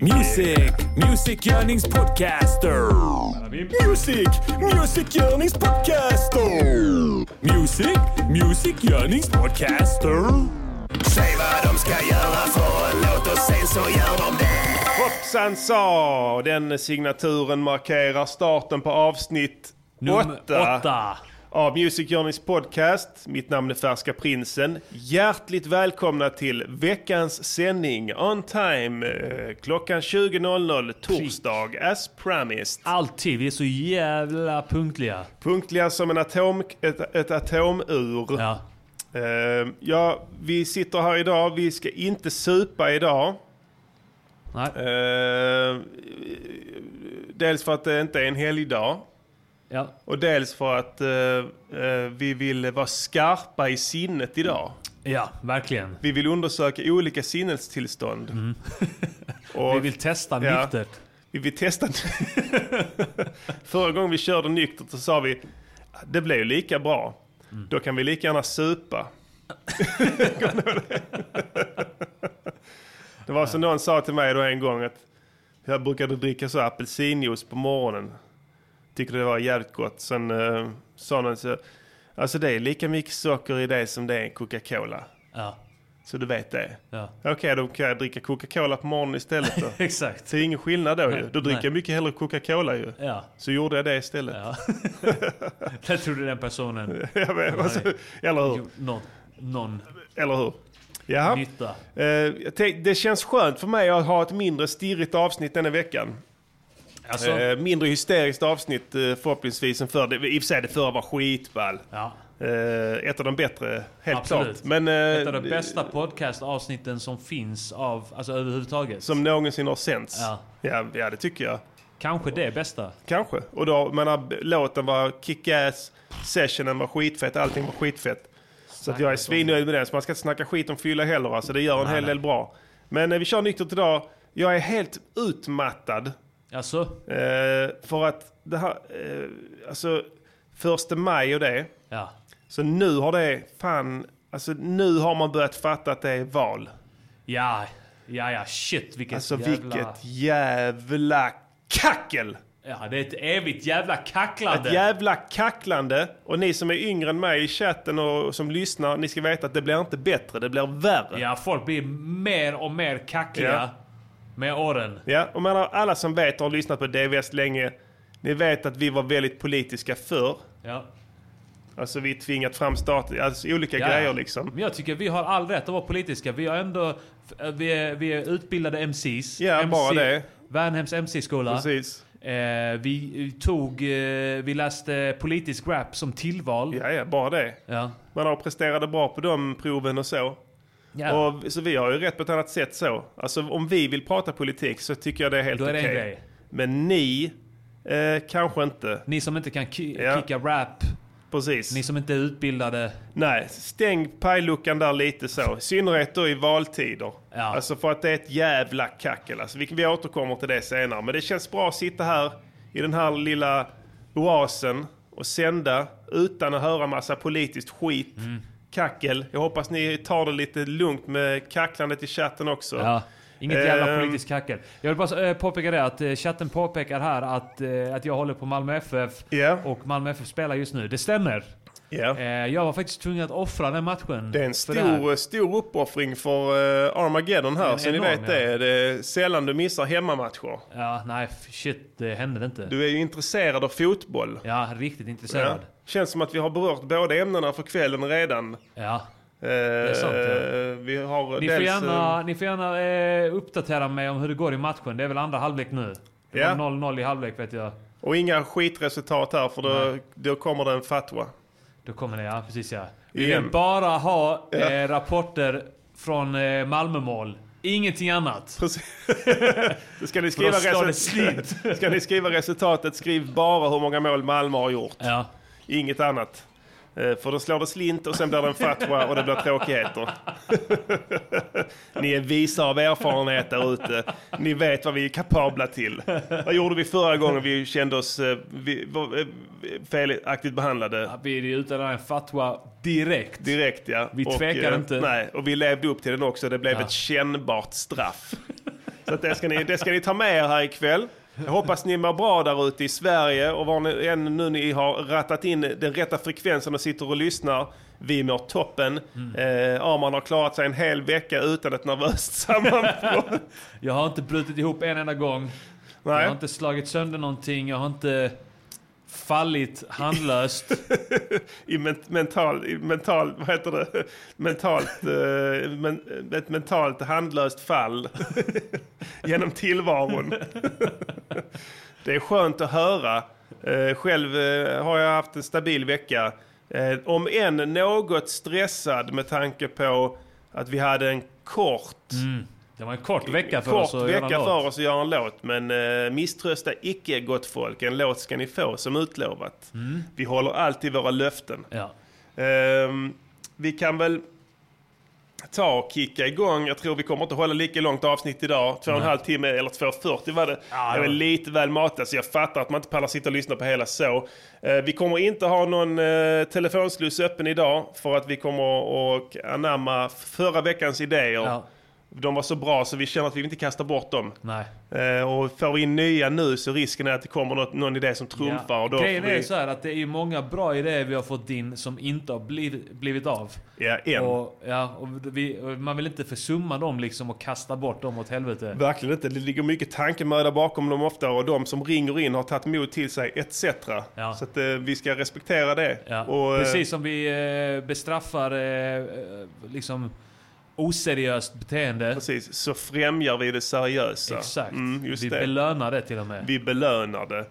Music, musikgörningspodcaster. Music, musikgörningspodcaster. Music, musikgörningspodcaster. Säg vad de ska göra för en låt och sen så gör de det. Hoppsan sa! Den signaturen markerar starten på avsnitt Nummer åtta åtta. Av Music Journeys podcast. Mitt namn är Färska Prinsen. Hjärtligt välkomna till veckans sändning on time. eh, Klockan 20.00 torsdag as promised. Alltid, vi är så jävla punktliga. Punktliga som en atom, ett, ett atomur. Ja. Eh, ja, vi sitter här idag. Vi ska inte supa idag. Nej. Eh, dels för att det inte är en helgdag. Ja. Och dels för att eh, eh, vi vill vara skarpa i sinnet idag. ja, verkligen. Vi vill undersöka olika sinnestillstånd. Och Mm. Vi vill testa Ja. nyktert. vi vill testa. Förra gången vi körde nyktert så sa vi det blev ju lika bra. Mm. Då kan vi lika gärna supa. Det var som någon sa till mig då en gång att jag brukade dricka så apelsinjuice på morgonen. Tycker det var jävligt gott. Sen uh, sa någon så alltså det är lika mycket socker i det som det är i Coca-Cola. Ja. Så du vet det. Ja. Okej, då kan jag dricka Coca-Cola på morgonen istället då. Exakt. Så det är ingen skillnad då ju. Då dricker Nej. jag mycket hellre Coca-Cola ju. Ja. Så gjorde jag det istället. ja. Jag trodde den personen Jag vet, alltså, eller hur? någon, någon Eller hur? Jaha. nytta. Eh, det känns skönt för mig att ha ett mindre stirrigt avsnitt denna veckan. Alltså, Eh, mindre hysteriskt avsnitt eh, förhoppningsvis än förr. Det- I och för sig det förra var skitball. ja. Eh, ett av de bättre, helt Absolut. klart. Men, eh, Ett av de bästa podcastavsnitten som finns av, alltså överhuvudtaget. Som någonsin har sänts. Ja. Ja, ja, det tycker jag. Kanske det bästa. Kanske. Och då, menar, låten var kick-ass, sessionen var skitfett, allting var skitfett. Så att jag är svinnöjd med den. Så man ska inte snacka skit om fylla heller. Alltså, det gör en Nej, hel nej. del bra. Men eh, vi kör nyktert idag. Jag är helt utmattad. Alltså, Eh, för att det här, eh, alltså första maj och det. ja. Så nu har det, fan, alltså nu har man börjat fatta att det är val. Ja, ja, ja, shit vilket Alltså jävla... vilket jävla kackel! Ja, det är ett evigt jävla kacklande. Ett jävla kacklande. Och ni som är yngre än mig i chatten och som lyssnar, ni ska veta att det blir inte bättre, det blir värre. Ja, folk blir mer och mer kackliga Ja. Med åren. Ja, och menar, alla som vet och har lyssnat på DVS länge, ni vet att vi var väldigt politiska förr. Ja. Alltså vi tvingat fram staten, alltså olika Ja, grejer liksom. Men jag tycker vi har all rätt att vara politiska. Vi har ändå... Vi är, vi är utbildade MCs. Ja, MC, bara det. Värnhems MC-skola. Precis. Eh, vi tog... Eh, vi läste politisk rap som tillval. Ja, ja, bara det. Ja. Man har presterat bra på de proven och så. Ja. Och, så vi har ju rätt på ett annat sätt så. Alltså om vi vill prata politik så tycker jag det är helt okej. grej. Men ni, eh, kanske inte. Ni som inte kan ki- Ja. kicka rap. Precis. Ni som inte är utbildade. Nej, stäng pajluckan där lite så. I synnerhet då i valtider. Ja. Alltså för att det är ett jävla kackel. Alltså, vi, vi återkommer till det senare. Men det känns bra att sitta här i den här lilla oasen och sända utan att höra massa politiskt skit. Mm. Kackel. Jag hoppas ni tar det lite lugnt med kacklandet i chatten också. Ja. Inget jävla Ehm. politiskt kackel. Jag vill bara eh, påpeka det att eh, chatten påpekar här att, eh, att jag håller på Malmö FF. Ja. Och Malmö FF spelar just nu. Det stämmer. Ja. Eh, jag var faktiskt tvungen att offra den matchen. Det är en för det stor, stor uppoffring för Armageddon här, En så ni enorm, vet det. Det är sällan du missar hemmamatcher. Ja, nej shit, det hände inte. Du är ju intresserad av fotboll. Ja, riktigt Ja. Känns som att vi har berört båda ämnena för kvällen redan. Ja. Eh, sant, ja. Vi har Ni får dels, gärna, ni får gärna eh, uppdatera mig om hur det går i matchen. Det är väl andra halvlek nu. Det var 0-0 i halvlek vet jag. eh, och inga skitresultat här för då, då kommer det en fatwa. Då kommer det, ja precis ja. Vi vill bara ha Ja. eh, rapporter från eh, Malmömål. Ingenting annat. Precis. Ska, ni skriva slår det resul- slint. ska ni skriva resultatet, skriv bara hur många mål Malmö har gjort. Ja. Inget annat. Eh, För då slår det slint och sen blir det en fatwa och det blir tråkigheter. Ni är visa av erfarenhet där ute. Ni vet vad vi är kapabla till. Vad gjorde vi förra gången vi kände oss eh, vi, eh, felaktigt behandlade? Vi där en fatwa direkt. Direkt ja. Vi tvekar eh, inte. Nej, och vi levde upp till den också. Det blev Ja. ett kännbart straff. Så det, ska ni, det ska ni ta med er här ikväll. Jag hoppas ni mår bra där ute i Sverige och var ni än nu ni har rattat in den rätta frekvensen och sitter och lyssnar. Vi mår toppen. Eh, Arman har klarat sig en hel vecka utan ett nervöst sammanbrott. Jag har inte brutit ihop en enda gång. Jag Nej. har inte slagit sönder någonting. Jag har inte fallit handlöst. I men, mental, i mental, vad heter det? Mentalt, eh, men, ett mentalt handlöst fall genom tillvaron. det är skönt att höra. Eh, själv eh, har jag haft en stabil vecka. Om än något stressad med tanke på att vi hade en kort Det var en kort vecka för kort oss att göra vecka en för låt. oss att göra en låt. Men eh, misströsta icke gott folk. En låt ska ni få som utlovat. Mm. Vi håller alltid våra löften. Ja. Ehm, vi kan väl ta och kicka igång. Jag tror vi kommer inte hålla lika långt avsnitt idag. Två och en halv timme eller 2.40 var det. Ja, det är lite väl matat så jag fattar att man inte pallar sitta och lyssna på hela så. Eh, vi kommer inte ha någon uh, telefonsluss öppen idag för att vi kommer att anamma förra veckans idéer. ja. De var så bra så vi känner att vi inte kastar bort dem. Eh, och får vi in nya nu så risken är att det kommer något, någon idé som trumfar. Och då Grejen vi, är så här att det är många bra idéer vi har fått in som inte har blivit, blivit av. Ja, en. Och, ja, och vi, och man vill inte försumma dem liksom och kasta bort dem åt helvete. Verkligen inte. Det ligger mycket tankemöda bakom dem ofta och de som ringer in har tagit mod till sig etc. Ja. Så att eh, vi ska respektera det. Ja. Och, eh, Precis som vi eh, bestraffar eh, eh, liksom oseriöst beteende. precis. Så främjar vi det seriösa. Exakt. Mm, vi det. belönar det till och med. vi belönar det.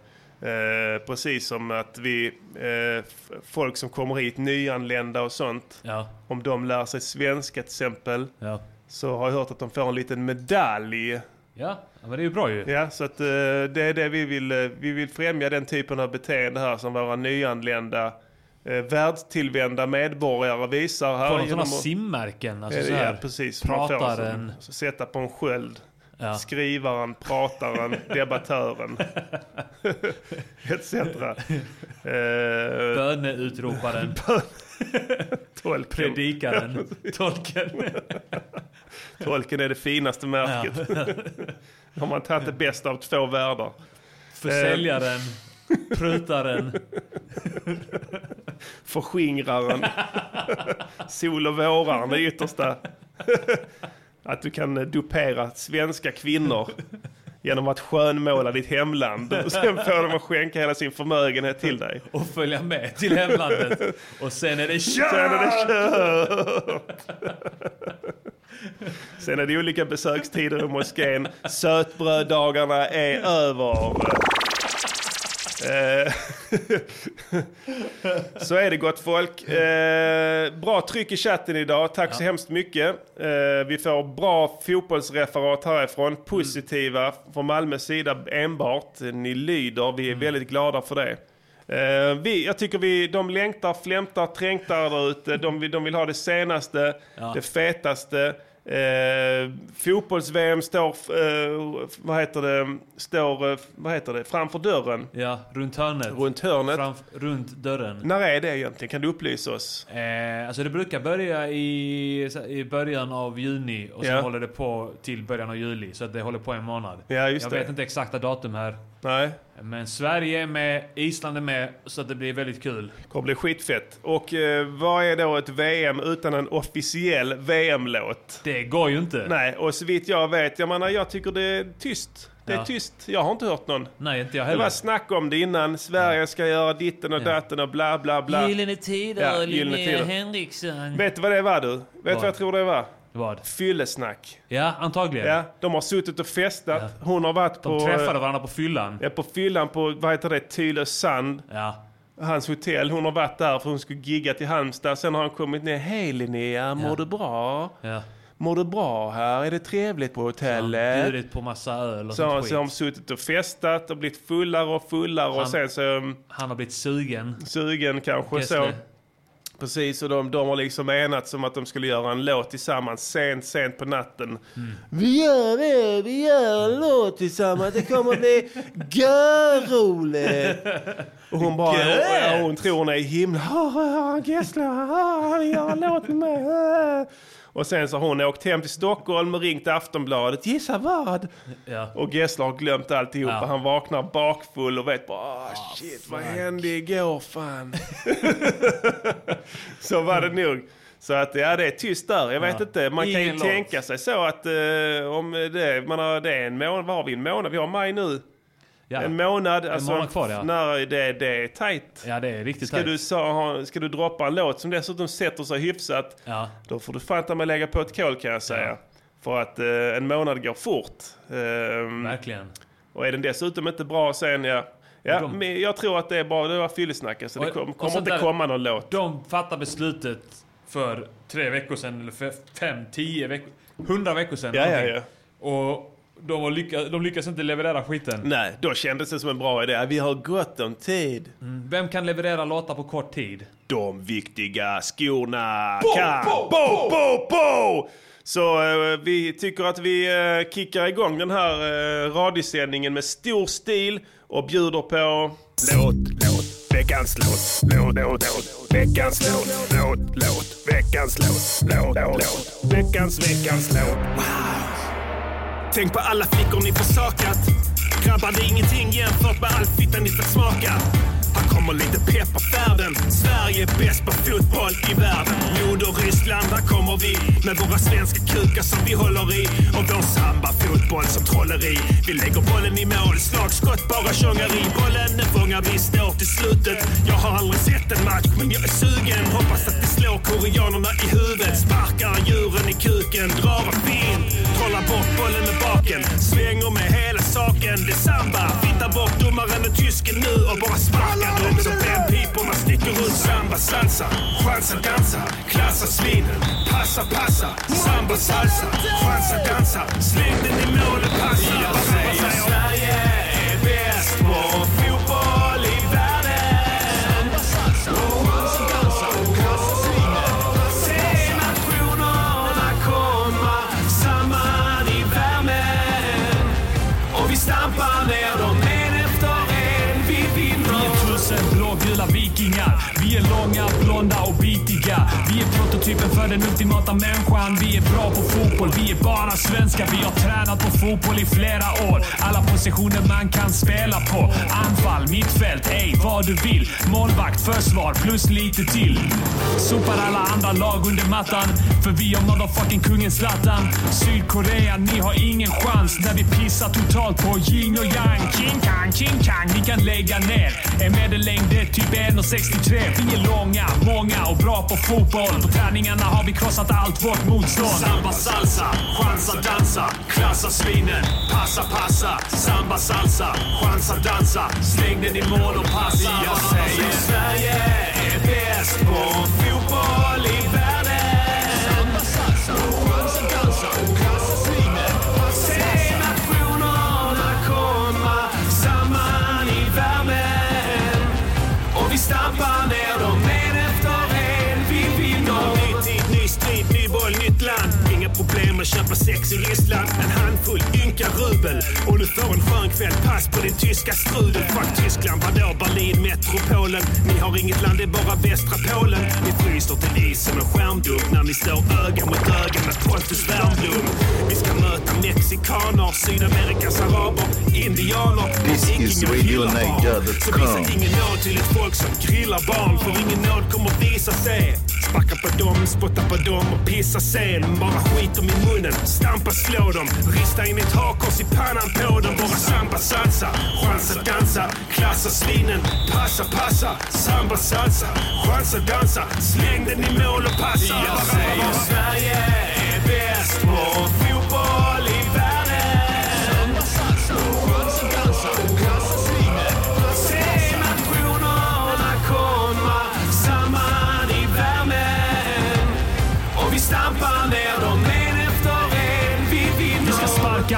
Eh, precis som att vi, eh, folk som kommer hit, nyanlända och sånt, Ja, om de lär sig svenska till exempel, ja. så har jag hört att de får en liten medalj. Ja, ja, men det är ju bra ju. Ja, så att eh, det är det vi vill. eh, Vi vill främja den typen av beteende här som våra nyanlända, eh, världstillvända medborgare visar här. Genom sådana simmärken. Alltså Ja, så här, ja, precis. Man får prataren. så- så sätta på en sköld. Ja. Skrivaren, prataren, debattören. Etc. Eh, Böneutroparen, tolken. predikaren, tolken. tolken är det finaste märket. Har man tagit det bästa av två världar. Försäljaren, prutaren. Förskingraren. Sol och våraren, det yttersta. Att du kan eh, dupera svenska kvinnor genom att skönmåla ditt hemland. Och sen får de att skänka hela sin förmögenhet till dig. och följa med till hemlandet. Och sen är det Sen kört! är det kört! Sen är det olika besökstider i moskén. Sötbröddagarna är över. Eh, så är det gott folk. Eh, bra tryck i chatten idag. Tack så hemskt mycket. Eh, vi får bra fotbollsreferat härifrån. Positiva från Malmös sida enbart. Ni lyder. Vi är väldigt glada för det. Vi, jag tycker vi, de längtar, flämtar, trängtar där ute. De, de vill ha det senaste, Ja. det fetaste. Eh, Fotbolls-VM står, eh, vad heter det, står, eh, vad heter det, framför dörren. Ja, runt hörnet. Runt hörnet. Framf- runt dörren. När är det egentligen? Kan du upplysa oss? Eh, alltså det brukar börja i, i början av juni och sen Ja. håller det på till början av juli. Så att det håller på en månad. Ja, just Jag det. vet inte exakta datum här. Nej, Men Sverige är med, Island är med, så att det blir väldigt kul. kommer bli skitfett. Och eh, vad är då ett VM utan en officiell VM-låt? Det går ju inte. Nej, och så vitt jag vet, jag menar jag tycker det är tyst. Det är Ja. tyst. Jag har inte hört någon. Nej, inte jag Det heller. var snack om det innan. Sverige ska göra ditten och Ja. datten och bla bla bla. Gyllene Tider, Ja, Linnea. Henriksson. Vet du vad det var du? Vet du vad jag tror det var? Vad? Fyllesnack. Ja, antagligen. Ja, de har suttit och festat. Ja. Hon har varit De på, träffade varandra på fyllan. ja, på fyllan på, vad heter det, Tylö sand. Ja. Hans hotell. Hon har varit där för hon skulle gigga till Halmstad. Sen har han kommit ner. Hej Linnea, mår Ja. du bra? ja. Mår du bra här? Är det trevligt på Han hotellet? bjudit på massa öl och Så, sånt så har de suttit och festat och blivit fullare och fullare och Han- sen så um, Han har blivit sugen. sugen kanske så. Precis, och de, de har liksom enats om att de skulle göra en låt tillsammans sent, sent på natten. Vi gör det, vi gör en låt tillsammans, det kommer bli görroligt. Och hon bara, ja, hon tror hon är i himlen. Gessle, han gör en låt med mig. Och sen så har hon åkt hem till Stockholm och ringt Aftonbladet. Gissa vad? Ja. Och Gessle har glömt alltihop. Ja. Han vaknar bakfull och vet bara ah, shit vad hände igår fan. så var det nog. Så att ja, det är tyst där. Jag vet Ja. inte. Man kan ju Ingen låt. tänka sig så att eh, om det, man har, det är en månad, vad har vi en månad? Vi har maj nu. Ja. En månad. Alltså, månad kvar, ja. När det, det är tajt. ja, det är riktigt Ska tajt. du, ha, ska du droppa en låt som dessutom sätter sig hyfsat, Ja. då får du fan ta mig lägga på ett kol kan jag säga. För att eh, en månad går fort. Ehm, Verkligen. och är den dessutom inte bra sen, ja. ja De- men jag tror att det är bra. Det var fyllesnack. Så det Och- kom, och kommer inte där- komma någon låt. De fattar beslutet för tre veckor sedan, eller för fem, tio veckor, hundra veckor sedan. Ja, ja, ja. Och de, har lyckas, de lyckas inte leverera skiten. Nej, då kändes det som en bra idé. Vi har gott om tid. Vem kan leverera låtar på kort tid? De viktiga skorna kan... Bo, bo, bo! Så eh, vi tycker att vi eh, kickar igång den här uh, radiosändningen med stor stil och bjuder på... Låt, låt, veckans låt. Låt, låt, låt, veckans låt. Låt, låt, veckans låt. Låt, låt, låt, veckans, veckans låt. Tänk på alla flickor ni försakat. Grabbar, det är ingenting jämfört med all fitta ni fått smaka. Här kommer lite pepp på färden. Sverige är bäst på fotboll i världen. Moder Ryssland, här kommer vi med våra svenska kukar som vi håller i. Och vår samba-fotboll som trolleri. Vi lägger bollen i mål, slagskott, bara tjongeri. Bollen den fångar vi, står till slutet. Jag har aldrig sett en match, men jag är sugen. Hoppas att vi slår koreanerna i huvudet. Sparkar djuren i kuken, drar en fin. Trollar bort bollen med baken. Svänger med hela saken. Det är samba. Fittar bort domaren och tysken nu och bara sparkar dem som fem piporna sticker ut. Samba, salsa, chansa, dansa. Klassa svinen, passa, passa. Samba, salsa, chansa, dansa. Släng den i mål och passa. Jag säger Sverige är bäst på Making Out. Vi är långa, blonda och bitiga. Vi är prototypen för den ultimata människan. Vi är bra på fotboll, vi är bara svenskar. Vi har tränat på fotboll i flera år. Alla positioner man kan spela på. Anfall, mittfält, ej vad du vill. Målvakt, försvar plus lite till. Sopar alla andra lag under mattan. För vi har motherfucking kungen Zlatan. Sydkorea, ni har ingen chans när vi pissar totalt på yin och yang. King Kang, King Kang, ni kan lägga ner. En medellängd är typ 1,63. Vi är långa, många och bra på fotboll. På träningarna har vi krossat allt vårt motstånd. Samba salsa, chansa dansa, klassa svinen, passa passa. Samba salsa, chansa dansa, släng den i mål och passa. Jag säger Sverige är bäst på fotboll att köpa sex i Ryssland. En handfull ynka rubel. Och du får en skön kväll, pass på din tyska strudel. Fuck Tyskland, vadå Berlin, metropolen? Ni har inget land, det är bara västra Polen. Ni fryser till isen och skärmdump när ni står öga mot öga med Pontus Wernbloom. Vi ska möta mexikaner, Sydamerikas araber, indianer This is. Så visa ingen nåd till ett folk som grillar barn. För ingen nåd kommer visa sig. Spacka på dem, spotta på dem och pissa sen. Bara skit dem i munnen, stampa, slå dem. Rista in ett hakkors i pannan på dem. Bara samba, salsa, chansa, dansa. Klassa svinen, passa, passa. Samba, salsa, chansa, dansa. Släng den i mål och passa. Jag säger Sverige är bäst på fotboll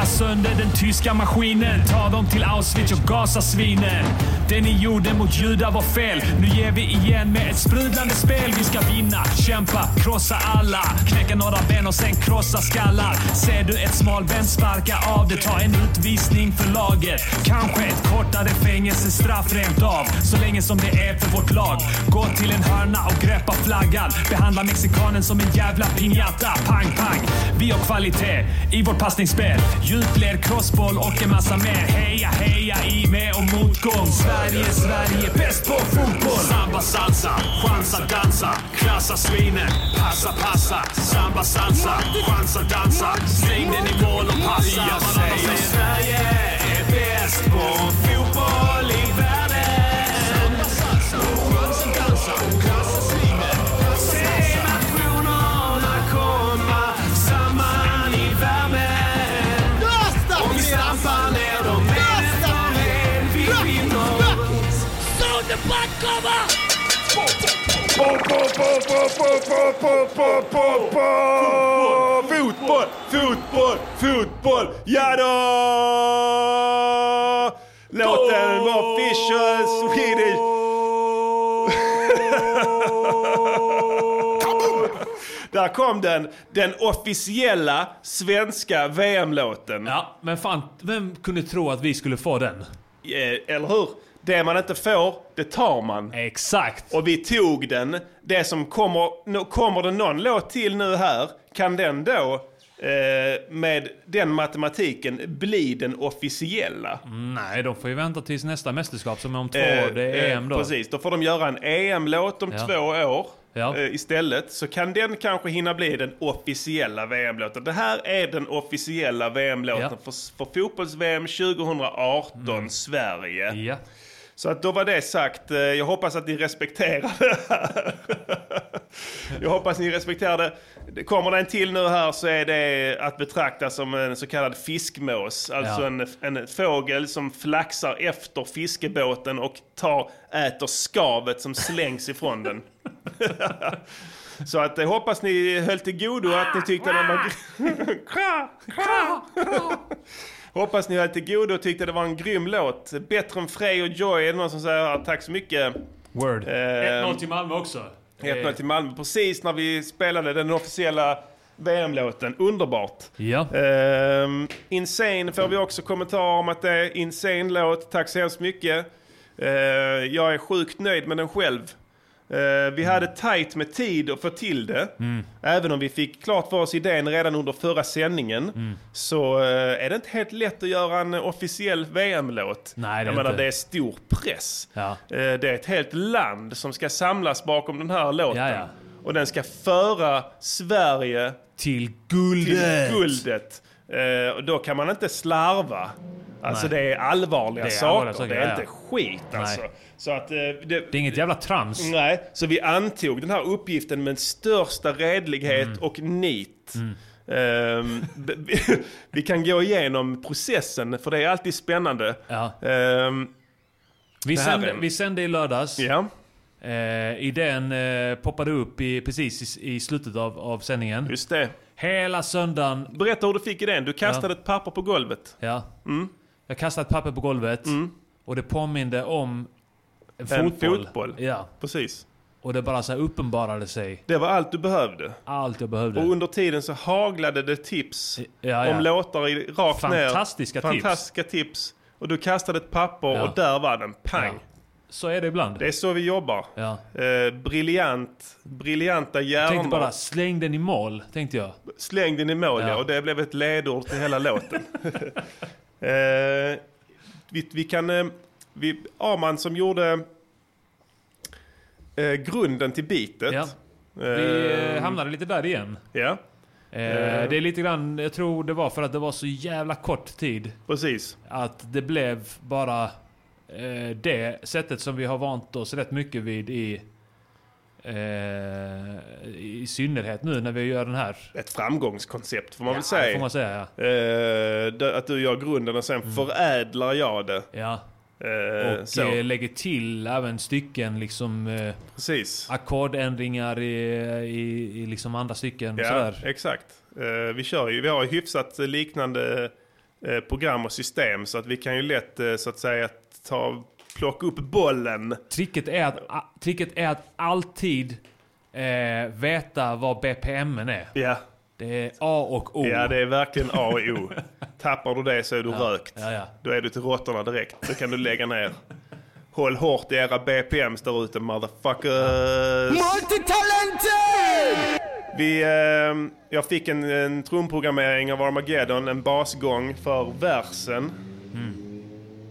sparka sönder den tyska maskinen. Ta dem till Auschwitz och gasa svinen. Det ni gjorde mot judar var fel. Nu ger vi igen med ett sprudlande spel. Vi ska vinna, kämpa, krossa alla. Knäcka några ben och sen krossa skallar. Ser du ett smalbent, sparka av det. Ta en utvisning för laget. Kanske ett kortare fängelsestraff rent av. Så länge som det är för vårt lag. Gå till en hörna och greppa flaggan. Behandla mexikanen som en jävla piñata. Pang, pang. Vi har kvalitet i vårt passningsspel. Djupled, crossboll och en massa mer. Heja, heja i med och motgång. Sverige, Sverige, bäst på fotboll. Samba, salsa, chansa, dansa. Klassa svinen, passa, passa. Samba, salsa, chansa, dansa. Släng den i mål och passa. Jag säger Sverige är bäst på fotboll Fotboll, fotboll, fotboll, ja då! Låten official Swedish. Där kom den, den officiella svenska VM-låten. Ja, men fan, vem kunde tro att vi skulle få den? Eh, Eller hur? Det man inte får, det tar man. Exakt. Och vi tog den. Det som kommer, kommer det någon låt till nu här, kan den då eh, med den matematiken bli den officiella? Nej, de får ju vänta tills nästa mästerskap som är om två Eh, år. Det är eh, EM då. Precis, då får de göra en EM-låt om Ja. två år. Ja. eh, Istället så kan den kanske hinna bli den officiella VM-låten. Det här är den officiella VM-låten Ja. Mm. för, för fotbolls-VM 2018 Sverige. Ja. Så att då var det sagt. Eh, Jag hoppas att ni respekterar det här. Jag hoppas ni respekterar det. Det Kommer det en till nu här så är det att betrakta som en så kallad fiskmås. Alltså Ja. en, en fågel som flaxar efter fiskebåten och tar, äter skavet som slängs ifrån den. Så att jag hoppas ni höll till godo att ni tyckte den var... Hoppas ni höll till godo och tyckte det var en grym låt. Bättre än Frey och Joy är det någon som säger här. Tack så mycket. Word. Eh, 1-0 till Malmö också. 1-0 till Malmö. Precis när vi spelade den officiella VM-låten. Underbart. Ja. Ehm, insane får vi också kommentarer om att det är Insane låt. Tack så hemskt mycket. Eh, jag är sjukt nöjd med den själv. Eh, vi hade tajt med tid att få till det. Även om vi fick klart för oss idén redan under förra sändningen. Så eh, är det inte helt lätt att göra en officiell VM-låt. Nej, det jag menar, inte. det är stor press. Ja. Eh, det är ett helt land som ska samlas bakom den här låten. Ja, ja. Och den ska föra Sverige Till till guldet. Eh, och då kan man inte slarva. Alltså Nej. det är allvarliga Det är saker. allvarliga saker, det är ja, ja. inte skit alltså. Nej. Så att eh, det, Det är inget jävla trams. Nej, så vi antog den här uppgiften med största redlighet Mm. och nit. Ehm, b- vi, kan gå igenom processen, för det är alltid spännande. Ja. Ehm, Vi, är- vi sände i lördags. ja, Eh, idén eh, poppade upp i, precis i, i slutet av, av sändningen. just det. Hela söndagen. Berätta hur du fick idén. Du kastade ett papper på golvet. Ja. Mm. Jag kastade ett papper på golvet. Och det påminde om en En fotboll. fotboll. Ja. Precis. Och det bara så uppenbarade sig. Det var allt du behövde. Allt jag behövde. Och under tiden så haglade det tips ja, ja. om låtar i, rakt ner. Fantastiska tips. Fantastiska tips. Och du kastade ett papper Ja. och där var den. Pang. Så är det ibland. Det är så vi jobbar. Ja. Eh, briljant, briljanta Jag hjärnor. tänkte bara, släng den i mål, tänkte jag. Släng den i mål, ja. Ja. Och det blev ett ledord till hela låten. eh, vi, vi kan... Eh, vi, Arman som gjorde eh, grunden till beatet. Ja. Vi eh, hamnade lite där igen. Ja, Eh, det är lite grann, jag tror det var för att det var så jävla kort tid. precis. Att det blev bara eh, det sättet som vi har vant oss rätt mycket vid i eh, i synnerhet nu när vi gör den här. Ett framgångskoncept får man väl det säga. man säga ja. Eh, att du gör grunden och sen förädlar jag det. ja. Eh, Och så, eh, lägger till även stycken liksom precis. ackordändringar i, i, i liksom andra stycken Ja, sådär. exakt. Vi kör ju, vi har ju hyfsat liknande program och system så att vi kan ju lätt så att säga ta, plocka upp bollen. Tricket är att, a- tricket är att alltid eh, veta vad BPMen är. Ja, Det är A och O. ja det är verkligen A och O. Tappar du det så är du rökt. Ja, ja. Då är du till råttorna direkt. Då kan du lägga ner. Håll hårt i era BPMs där ute motherfuckers. Vi, eh, jag fick en, en trumprogrammering av Armageddon, en basgång för versen.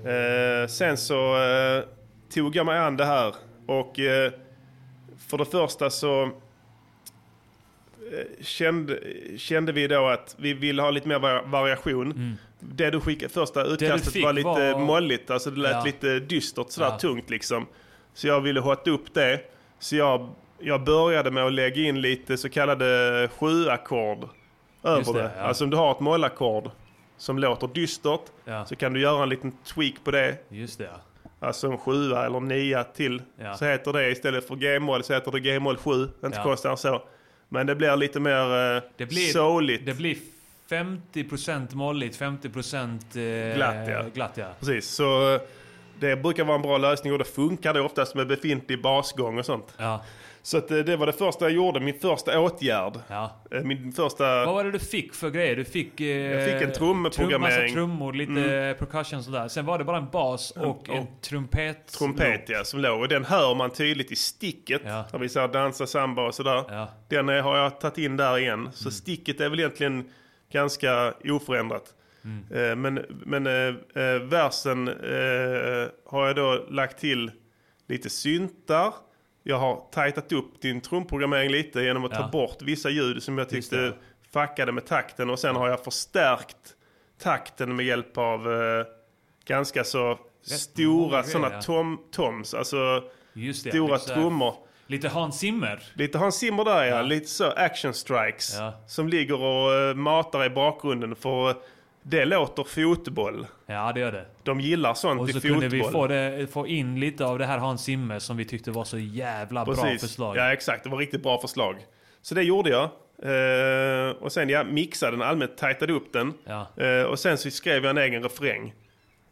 Eh, sen så eh, tog jag mig an det här och eh, för det första så eh, kände, kände vi då att vi ville ha lite mer va- variation. Det du skickade, första utkastet var lite var- molligt, alltså det lät Ja. lite dystert sådär Ja. tungt liksom. Så jag ville hotta upp det. Så jag, jag började med att lägga in lite så kallade sju-ackord över Just det, det. ja. Alltså om du har ett mollackord som låter dystert Ja. så kan du göra en liten tweak på det. Just det. Alltså en sjua eller nia till. Ja. Så heter det istället för G-moll så heter det G-moll 7. Inte Ja. konstigare så. Men det blir lite mer eh, Det blir- souligt. Det blir 50% molligt, 50% eh, Glatt, ja. glatt ja. Precis, så eh, det brukar vara en bra lösning och det funkar det oftast med befintlig basgång och sånt. ja. Så att, eh, det var det första jag gjorde, min första åtgärd. ja. Eh, Min första... Vad var det du fick för grejer? Du fick... Eh, Jag fick en trumprogrammering. Massa trummor, lite percussion sådär. Sen var det bara en bas och en trumpet. Trumpet ja, som låg. Och den hör man tydligt i sticket. Ja. När vi säger dansa samba och sådär. Ja. Den eh, har jag tagit in där igen. Så sticket är väl egentligen ganska oförändrat. Eh, Men, men versen har jag då lagt till lite syntar. Jag har tajtat upp din trumprogrammering lite genom att ta Ja. bort vissa ljud som jag tyckte fuckade med takten. Och sen har jag förstärkt takten med hjälp av eh, ganska så stora många sådana tom, toms. Alltså det. stora lite trummor. Lite Hans Zimmer. Lite Hans Zimmer där ja, Ja. lite så action strikes. Ja. Som ligger och eh, matar i bakgrunden för det låter fotboll. Ja, det gör det. De gillar sånt Och i så fotboll. kunde vi få, det, få in lite av det här Hans Zimmer som vi tyckte var så jävla bra Precis. förslag. Ja exakt, det var riktigt bra förslag. Så det gjorde jag. Eh, och sen jag mixade den allmänt, tajtade upp den. Ja. Eh, och sen så skrev jag en egen refräng.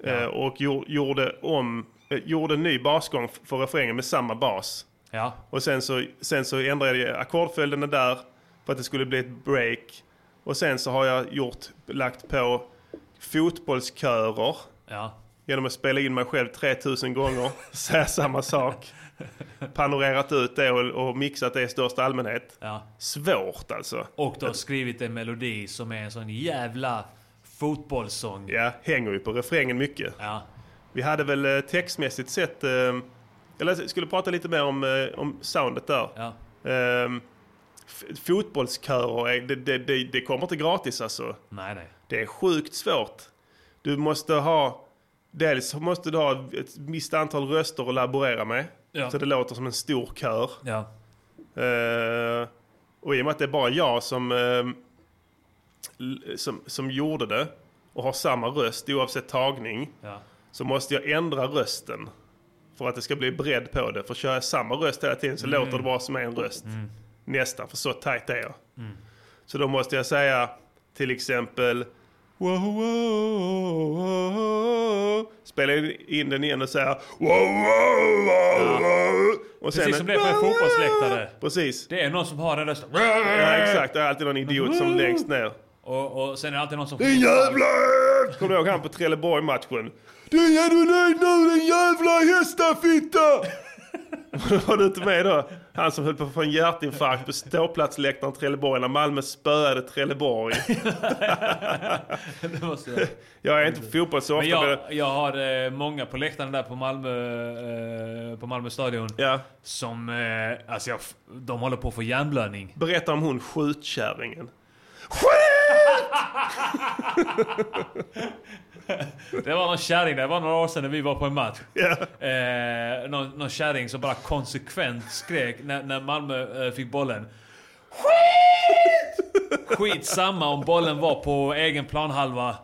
Eh, och gjo- gjorde om, gjorde en ny basgång för refrängen med samma bas. Ja. Och sen så, sen så ändrade jag ackordföljderna där för att det skulle bli ett break. Och sen så har jag gjort, lagt på fotbollskörer Ja. genom att spela in mig själv 3000 gånger, säga samma sak. Panorerat ut det och, och mixat det i största allmänhet. ja. Svårt alltså. Och du har skrivit en melodi som är en sån jävla fotbollssång. Ja, hänger ju på refrängen mycket. Ja. Vi hade väl eh, textmässigt sett, eh, eller jag skulle prata lite mer om, eh, om soundet där. Ja. F- fotbollskörer, det, det, det, det kommer inte gratis alltså. Nej, nej. Det är sjukt svårt. Du måste ha, dels måste du ha ett visst antal röster att laborera med. Ja. Så det låter som en stor kör. Ja. Eh, och i och med att det är bara jag som, l- som, som gjorde det och har samma röst oavsett tagning. Ja. Så måste jag ändra rösten. För att det ska bli bredd på det. För kör jag samma röst hela tiden så låter det bara som en röst. Nästan, för så tajt är jag. Så då måste jag säga till exempel wow, wow, wow. Spela in den igen och säga wow, wow, wow. Och Precis som det är på en fotbollsläktare. Precis. Det är någon som har den rösten. Ja, exakt. Det är alltid någon idiot som längst ner. Och, och sen är det alltid någon som... Din jävla! Kommer du ihåg han på Trelleborg-matchen? Din är du nöjd nu din jävla hästafitta! Var du inte med då? Han som höll på att få en hjärtinfarkt på ståplatsläktaren Trelleborg när Malmö spöade Trelleborg. Det måste jag. Jag är inte på fotboll så ofta. Men jag, jag har eh, många på läktaren där på Malmö, eh, på Malmö stadion. Ja. Som, eh, alltså jag, de håller på att få hjärnblödning. Berätta om hon skjutkärringen. Det var någon kärring, det var några år sedan när vi var på en match. Ja. Eh, någon, någon kärring som bara konsekvent skrek när, när Malmö eh, fick bollen. Skit! Skitsamma om bollen var på egen planhalva.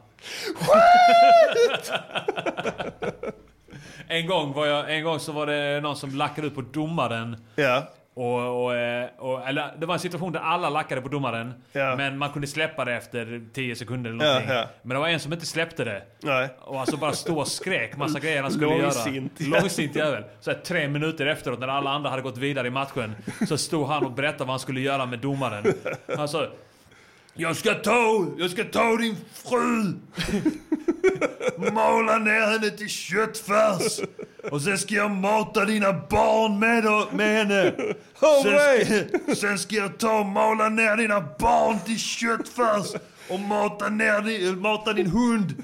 en, gång var jag, en gång så var det någon som lackade ut på domaren. Ja. Och, och, eh, och, eller, det var en situation där alla lackade på domaren. Ja. Men man kunde släppa det efter 10 sekunder eller Ja, någonting. ja. Men det var en som inte släppte det. Nej. Och alltså bara stå och skrek massa grejer han skulle Långsint göra. Långsint jävel. Så här, tre minuter efteråt när alla andra hade gått vidare i matchen. Så stod han och berättade vad han skulle göra med domaren. Han sa Jag ska ta, jag ska ta din fru! Mala ner henne till köttfärs! Och sen ska jag mata dina barn med, med henne! Sen ska, sen ska jag ta och mala ner dina barn till köttfärs! Och mata ner mata din hund!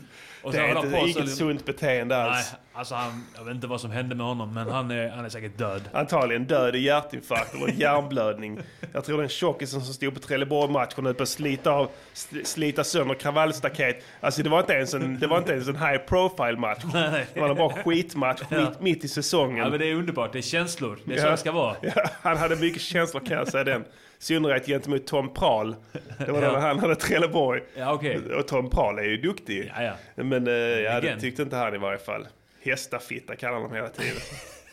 Och Det är inte, inget sunt beteende alls. Alltså han, jag vet inte vad som hände med honom, men han är, han är säkert död. Antagligen död i hjärtinfarkt eller hjärnblödning. Jag tror den tjockisen som stod på Trelleborg-matchen höll på att slita, av, sl- slita sönder kravallstaket. Alltså det var inte ens en, det var inte ens en high profile match. Det var en bara skitmatch mitt, mitt i säsongen. Ja, men det är underbart, det är känslor. Det är så Ja. det ska vara. Ja, han hade mycket känslor kan jag säga den. I synnerhet gentemot Tom Prahl. Det var Ja. han hade Trelleborg. Ja, okej. Och Tom Prahl är ju duktig. Ja, ja. Men eh, ja, det Legend. tyckte inte han i varje fall. Hästafitta kallar de hela tiden.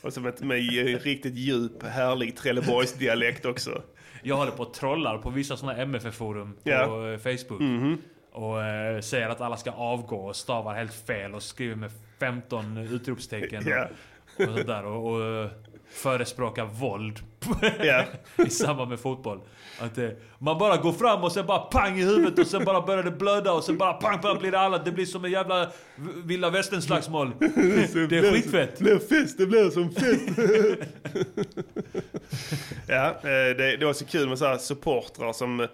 Och som ett med riktigt djup, härlig Trelleborgsdialekt också. Jag håller på och trollar på vissa sådana MFF-forum på Ja. Mhm. eh, Facebook. Och eh, säger att alla ska avgå och stavar helt fel och skriver med 15 utropstecken. Ja. Och, och sånt där. Och, och eh, förespråkar våld Ja. i samband med fotboll. Att eh, man bara går fram och sen bara pang i huvudet och sen bara börjar det blöda och sen bara pang, pang blir det alla. Det blir som en jävla vilda västern slagsmål. Det är skitfett. Det blir fest, det blir som fest. ja, eh, det, det var så kul med så här supportrar som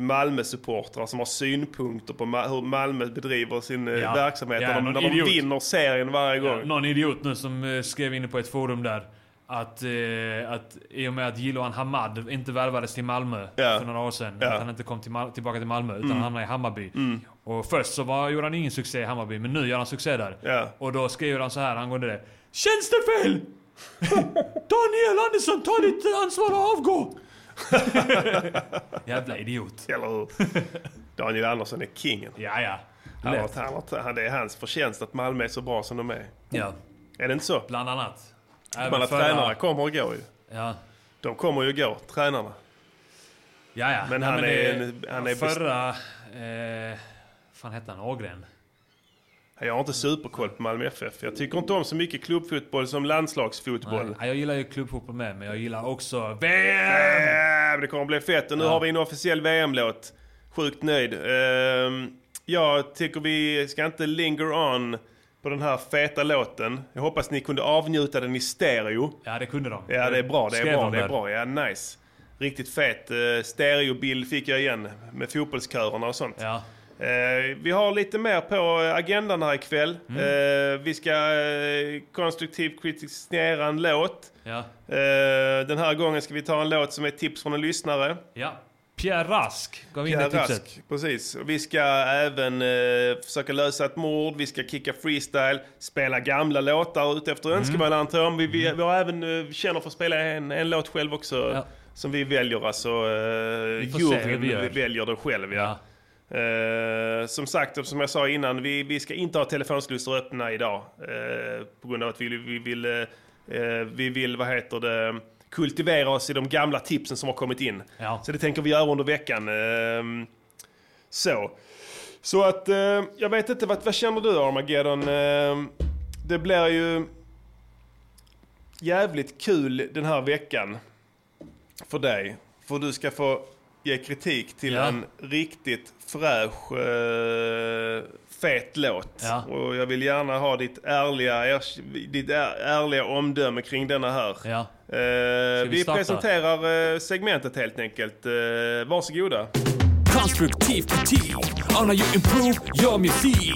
Malmö-supportrar som har synpunkter på hur Malmö bedriver sin eh, Ja. verksamhet. Ja, när de, när de vinner serien varje gång. Någon idiot nu som eh, skrev in på ett forum där att, eh, att i och med att Jiloan Hamad inte värvades till Malmö Ja. för några år sedan. Mm. att han inte kom till Mal- tillbaka till Malmö utan han hamnade i Hammarby. Och först så var, gjorde han ingen succé i Hammarby, men nu gör han succé där. Ja. Och då skriver han så här angående det. Tjänstefel! Daniel Andersson, ta ditt ansvar och avgå! Jävla idiot. Eller hur? Daniel Andersson är kingen. Ja, ja. Han han han, det är hans förtjänst att Malmö är så bra som de är. Ja, Är det inte så? bland annat. Även Men att förra- tränarna kommer och går ju. Ja. De kommer ju och går, tränarna. Ja, ja. Men Nej, han är det- en- han är Förra... Eh, fan hette han? Ågren? Jag har inte superkoll på Malmö FF. Jag tycker inte om så mycket klubbfotboll som landslagsfotboll. Nej, jag gillar ju klubbfotboll med, men jag gillar också VM! Men det kommer bli fett. Och nu Ja. har vi en officiell VM-låt. Sjukt nöjd. Ehm, jag tycker vi ska inte linger on på den här feta låten. Jag hoppas ni kunde avnjuta den i stereo. Ja, det kunde de. Ja, det är bra. Det är bra. de Det är bra. Ja, nice. Riktigt fet. Uh, stereobild fick jag igen med fotbollskörerna och sånt. Ja. Eh, vi har lite mer på agendan här ikväll. Mm. Eh, vi ska eh, konstruktivt kritisera en låt. Ja. Eh, den här gången ska vi ta en låt som är tips från en lyssnare. ja. Pierre Rask gav in det Pierre tipset. Rask, precis. Vi ska även eh, försöka lösa ett mord, vi ska kicka freestyle, spela gamla låtar ut efter Mm. önskemål antar jag. Vi, vi, vi har även eh, känner för att spela en, en låt själv också. Ja. Som vi väljer, alltså eh, hur juryn vi gör. vi väljer den själv. Ja. Ja. Eh, som sagt, som jag sa innan, vi, vi ska inte ha telefonslussar öppna idag. eh, på grund av att vi, vi vill, eh, vi vill, vad heter det, kultivera oss i de gamla tipsen som har kommit in. Ja. Så det tänker vi göra under veckan. Ehm, så. Så att, eh, jag vet inte, vad, vad känner du Armageddon? Ehm, det blir ju jävligt kul den här veckan för dig. För du ska få ge kritik till Ja. en riktigt fräsch, eh, fet låt. Ja. Och jag vill gärna ha ditt ärliga, ers- ditt är, ärliga omdöme kring denna här. Ja. Eh, vi vi presenterar eh, segmentet helt enkelt. Eh, varsågoda. Konstruktiv kritik on how you improve your music.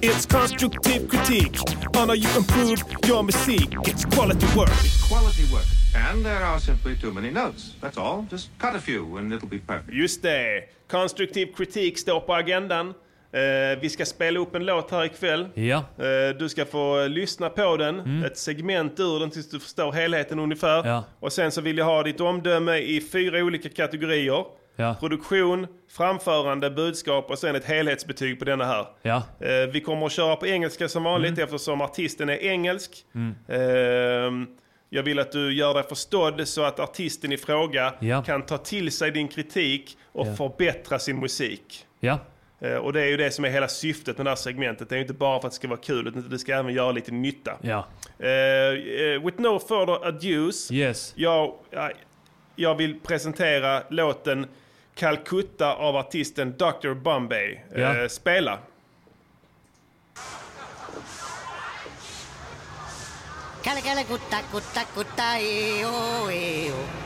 It's constructive critique on how you improve your music. It's quality work. quality work. And there are simply too many notes. That's all. Just cut a few and it'll be perfect. Just det. Konstruktiv kritik står på agendan. Eh, vi ska spela upp en låt här ikväll. Ja. Eh, du ska få lyssna på den, ett segment ur den tills du förstår helheten ungefär. Mm. Ja. Och sen så vill jag ha ditt omdöme i fyra olika kategorier. Ja. Produktion, framförande, budskap och sen ett helhetsbetyg på denna här. Ja. Mm. Eh, vi kommer att köra på engelska som vanligt eftersom artisten är engelsk. Ehm, Jag vill att du gör dig förstådd så att artisten i fråga Ja. kan ta till sig din kritik och Ja. förbättra sin musik. Ja. Eh, Och det är ju det som är hela syftet med det här segmentet. Det är ju inte bara för att det ska vara kul, utan det ska även göra lite nytta. Ja. Eh, with no further ados, Yes. jag, jag- vill presentera låten Calcutta av artisten Dr. Bombay. Ja. spela. Kälkele kutta, kutta, kutta, ei, oo, ei, oo.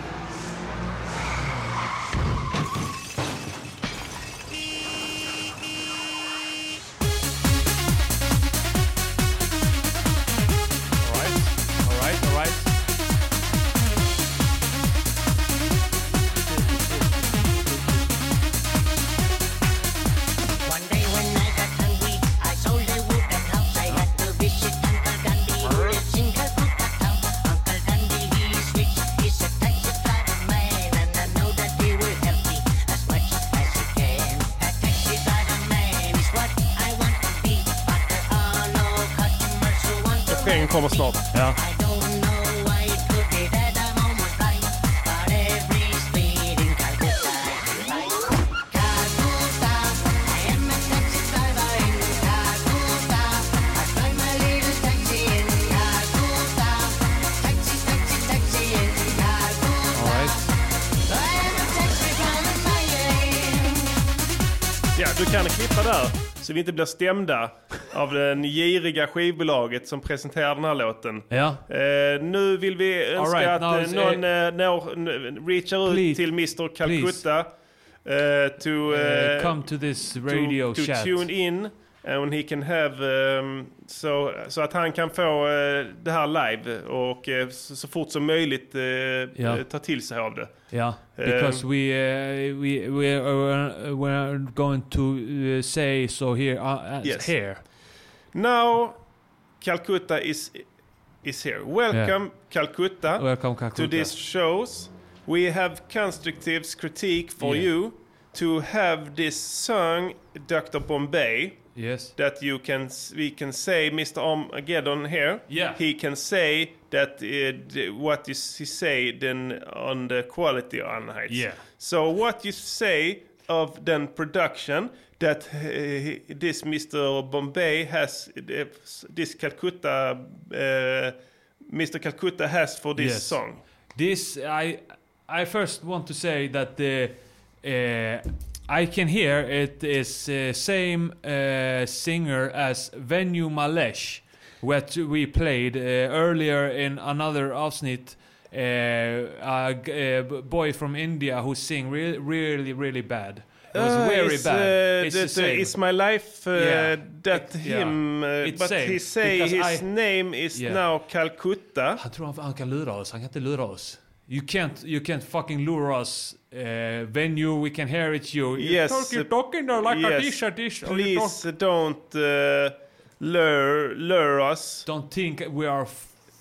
Driver, my Ja, du kan klippa där så vi inte blir stämda av den giriga skivbolaget som presenterar den här låten. Ja. Eh, nu vill vi önska right, att eh, någon eh, når, n- reachar ut till Mr Calcutta eh, to, Uh, eh, come to this radio to, to chat. tune in and he can have um, så, så att han kan få eh, det här live och eh, så, så fort som möjligt eh, Ja. eh, ta till sig av det. Yeah, because we uh, we we are uh, we're going to uh, say so here uh, uh, Yes. here. Now Calcutta is is here. Welcome Calcutta. Welcome Calcutta. to these shows. We have constructive critique for Yeah. you to have this song, Dr. Bombay, Yes. that you can we can say, Mr. Armageddon here. Yeah. He can say that uh, d- what you he say then on the quality on heights. Yeah. So what you say of then production that he- this Mr. Bombay has uh, this Calcutta uh, Mr. Calcutta has for this Yes. song. This I I first want to say that the uh, I can hear it is uh, same uh, singer as Venue Malesh, what we played uh, earlier in another avsnitt. A, boy from India who sing re- really really bad. It was Ah, very it's, bad. Uh, it's the that, uh, it's my life. Uh, Yeah. That It- yeah. him, uh, It's but same, he say because his I- name is Yeah. now Calcutta. Han tror han, han kan lura oss. Han kan inte lura oss. You can't, you can't fucking lure us. Uh, venue, we can hear it's you. You Yes, talk, you're uh, talking there like a yes. dish, a dish. or you Please uh, don't uh, lure, lure us. Don't, think we are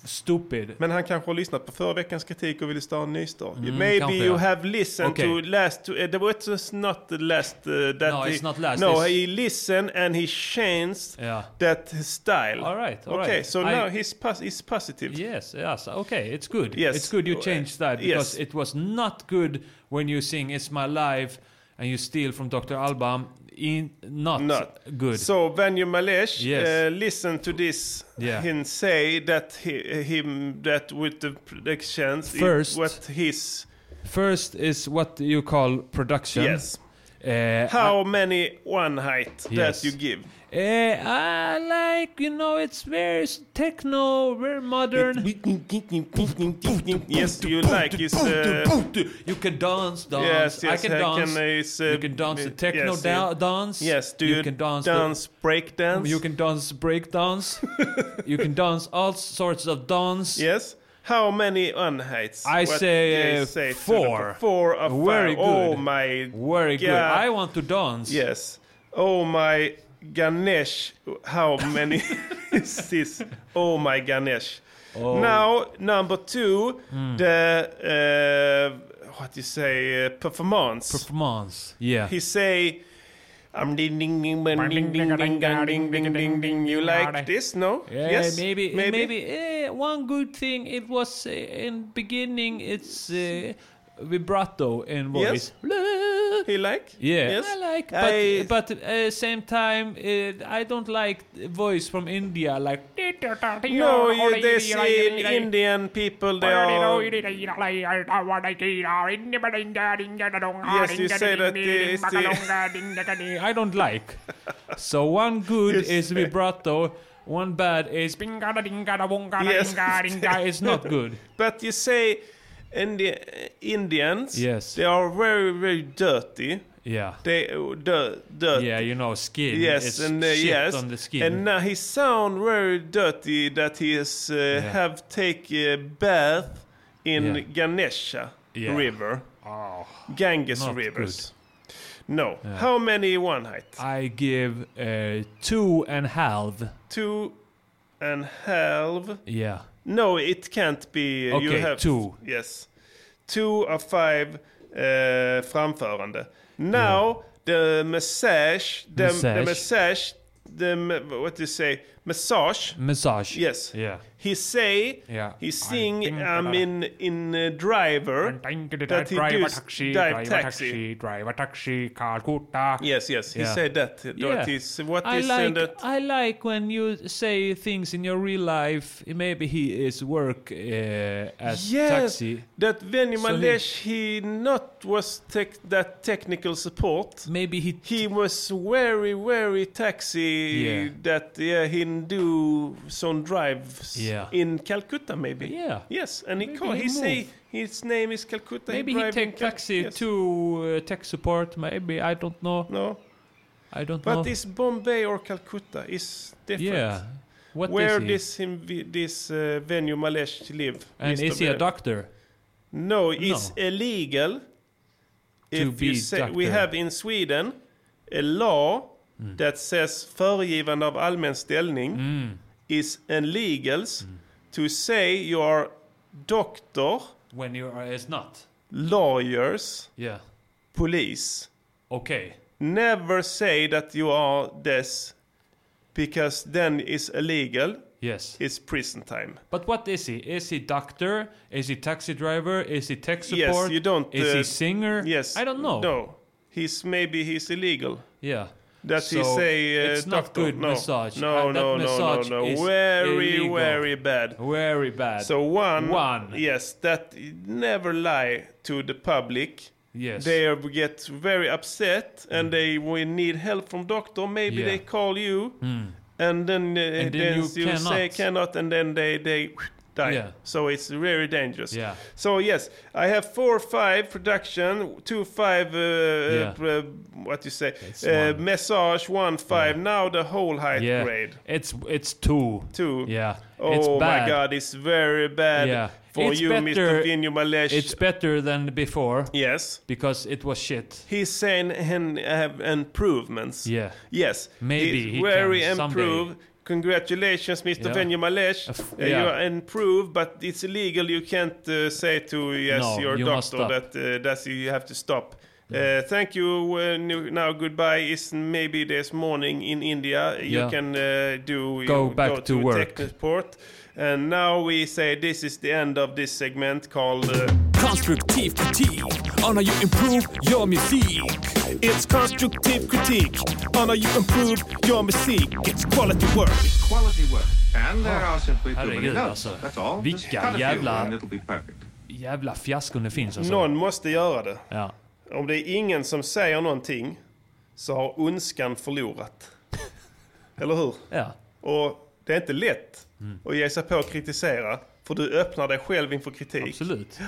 stupid. Men han kanske har lyssnat på förra veckans kritik och ville starta en ny start. Mm, Maybe you ja. have listened Okay. to last... Uh, the what was not the last... Uh, that No, he, it's not last, No, it's- he listened and he changed Yeah. that style. All right, all okay, right. so I- now he's, pos- he's positive. Yes, yes, okay, it's good. Yes. It's good you Uh, changed that because yes. it was not good when you sing It's My Life and you steal from Dr. Alban. In, not, Not. good. So Vanyu Malesh, Yes. uh, listen to this. Yeah. Him say that he, him that with the predictions, First- what his First is what you call production. yes. Uh, How many one height Yes. that you give? Uh, I like, you know, it's very techno, very modern. yes, you like his. Uh, you can dance, dance. yes, yes, I can dance. is, uh, you can dance the techno yes, da- dance. Yes, do you, you, can dance. the- dance break dance? you can dance break dance. you can dance all sorts of dance. Yes. How many one heights? I What say, uh, say four. Four of Very five. Oh good. my. Very good. I want to dance. Yes. Oh my Ganesh. How many is this? Oh my Ganesh. Oh. Now, number two, Hmm. the, uh, what do you say, uh, performance. Performance. Yeah. he say, I'm ding ding ding ding ding ding ding ding ding ding ding ding. You like this? No? Yeah, yes. maybe, maybe, maybe. eh, one good thing it was uh, in beginning it's uh, vibrato in voice. Yes. He like? Yeah, Yes. I like, but I- but uh, same time uh, I don't like voice from India like. No, you, they see in Indian people they are. Yes, you say that it's the. I don't like. So one good Yes. is vibrato, one bad is Yes. it's not good. But you say Indi- Indians, Yes. they are very, very dirty. Yeah. They uh, dirt. Yeah, you know, skin. Yes, it's and uh, yes, on the skin. and now he sound very dirty that he is uh, have take a bath in Yeah. Ganesha Yeah. River, oh, Ganges Not rivers. No, how many one height? I give uh, two and half. Two and half. Yeah. No, it can't be. you have two. Yes, two of five uh, framförande. Now the massage, the Massage. the massage, the what do you say? Massage. Massage. Yes. Yeah. He say. Yeah. He sing. I that- mean, in uh, driver. That he drive a does taxi, drive taxi. a taxi, drive a taxi, Calcutta. Yes, yes. He Yeah. said that. Yeah. That is what I is like that. I like when you say things in your real life. Maybe he is work uh, as Yes, taxi. that Veni So he- he not was tech that technical support. Maybe he He was very, very taxi Yeah. that yeah, he do some drives Yeah. in Calcutta maybe. Yeah. Yes, and he Maybe call, he he say his name is Calcutta. maybe he in take taxi yes. to uh, tech support. Maybe I don't know. No, I don't but know. is Bombay or Calcutta is different. yeah. What Where is he? this this uh, venue Malesh live? and is he a doctor? No, it's No. illegal. To if be say, we have in Sweden a law Mm. that says föregivande av allmän ställning Mm. is illegals to say you are doctor, When you are is not. lawyers, Yeah. police. Okay. Never say that you are this because then it's illegal. Yes. It's prison time. But what is he? Is he doctor? Is he taxi driver? Is he tech support? Yes, you don't. Is he uh, singer? Yes. I don't know. No, he's maybe he's illegal. Yeah. That he So, say uh, it's not doctor. good no. massage. No, Uh, no, no, no, no. is Very, illegal. very bad. Very bad. So one, One. yes, that never lie to the public. yes. They get very upset and they will need help from doctor. Maybe Yeah. they call you, and then, uh, then then you you, say cannot. cannot, and then they they Yeah. So it's very dangerous. Yeah. So yes, I have four five production, two five uh, Yeah. uh, what you say uh, one. massage, one five. Now the whole height yeah. grade It's it's two. two. Yeah. Oh it's my. God, it's very bad Yeah. for It's you, better- Mr. Vinyo Malesh. It's better than before yes. because it was shit. He's saying and have improvements. Yeah. Yes. Maybe He's he very can someday. Congratulations, Mr. Yeah. Venue Malesh. Uh, yeah. You are improved, but it's illegal. You can't uh, say to yes, No, your you doctor that uh, that's you have to stop. Uh, thank you. Uh, now goodbye. Is maybe this morning in India. You Yeah. can uh, do Go you back to work. Technoport. And now we say this is the end of this segment called. Uh, Konstruktiv kritik on how you improve your music. It's constructive critique on how you improve your music. It's quality work. Quality work. And there are simply too many notes. That's all. Vilka jävla-. Jävla fiaskon det finns alltså. någon måste göra det. Ja. Om det är ingen som säger någonting så har ondskan förlorat. Eller hur? Ja. Och det är inte lätt Mm. att ge sig på att kritisera. För du öppnar dig själv inför kritik. Absolut.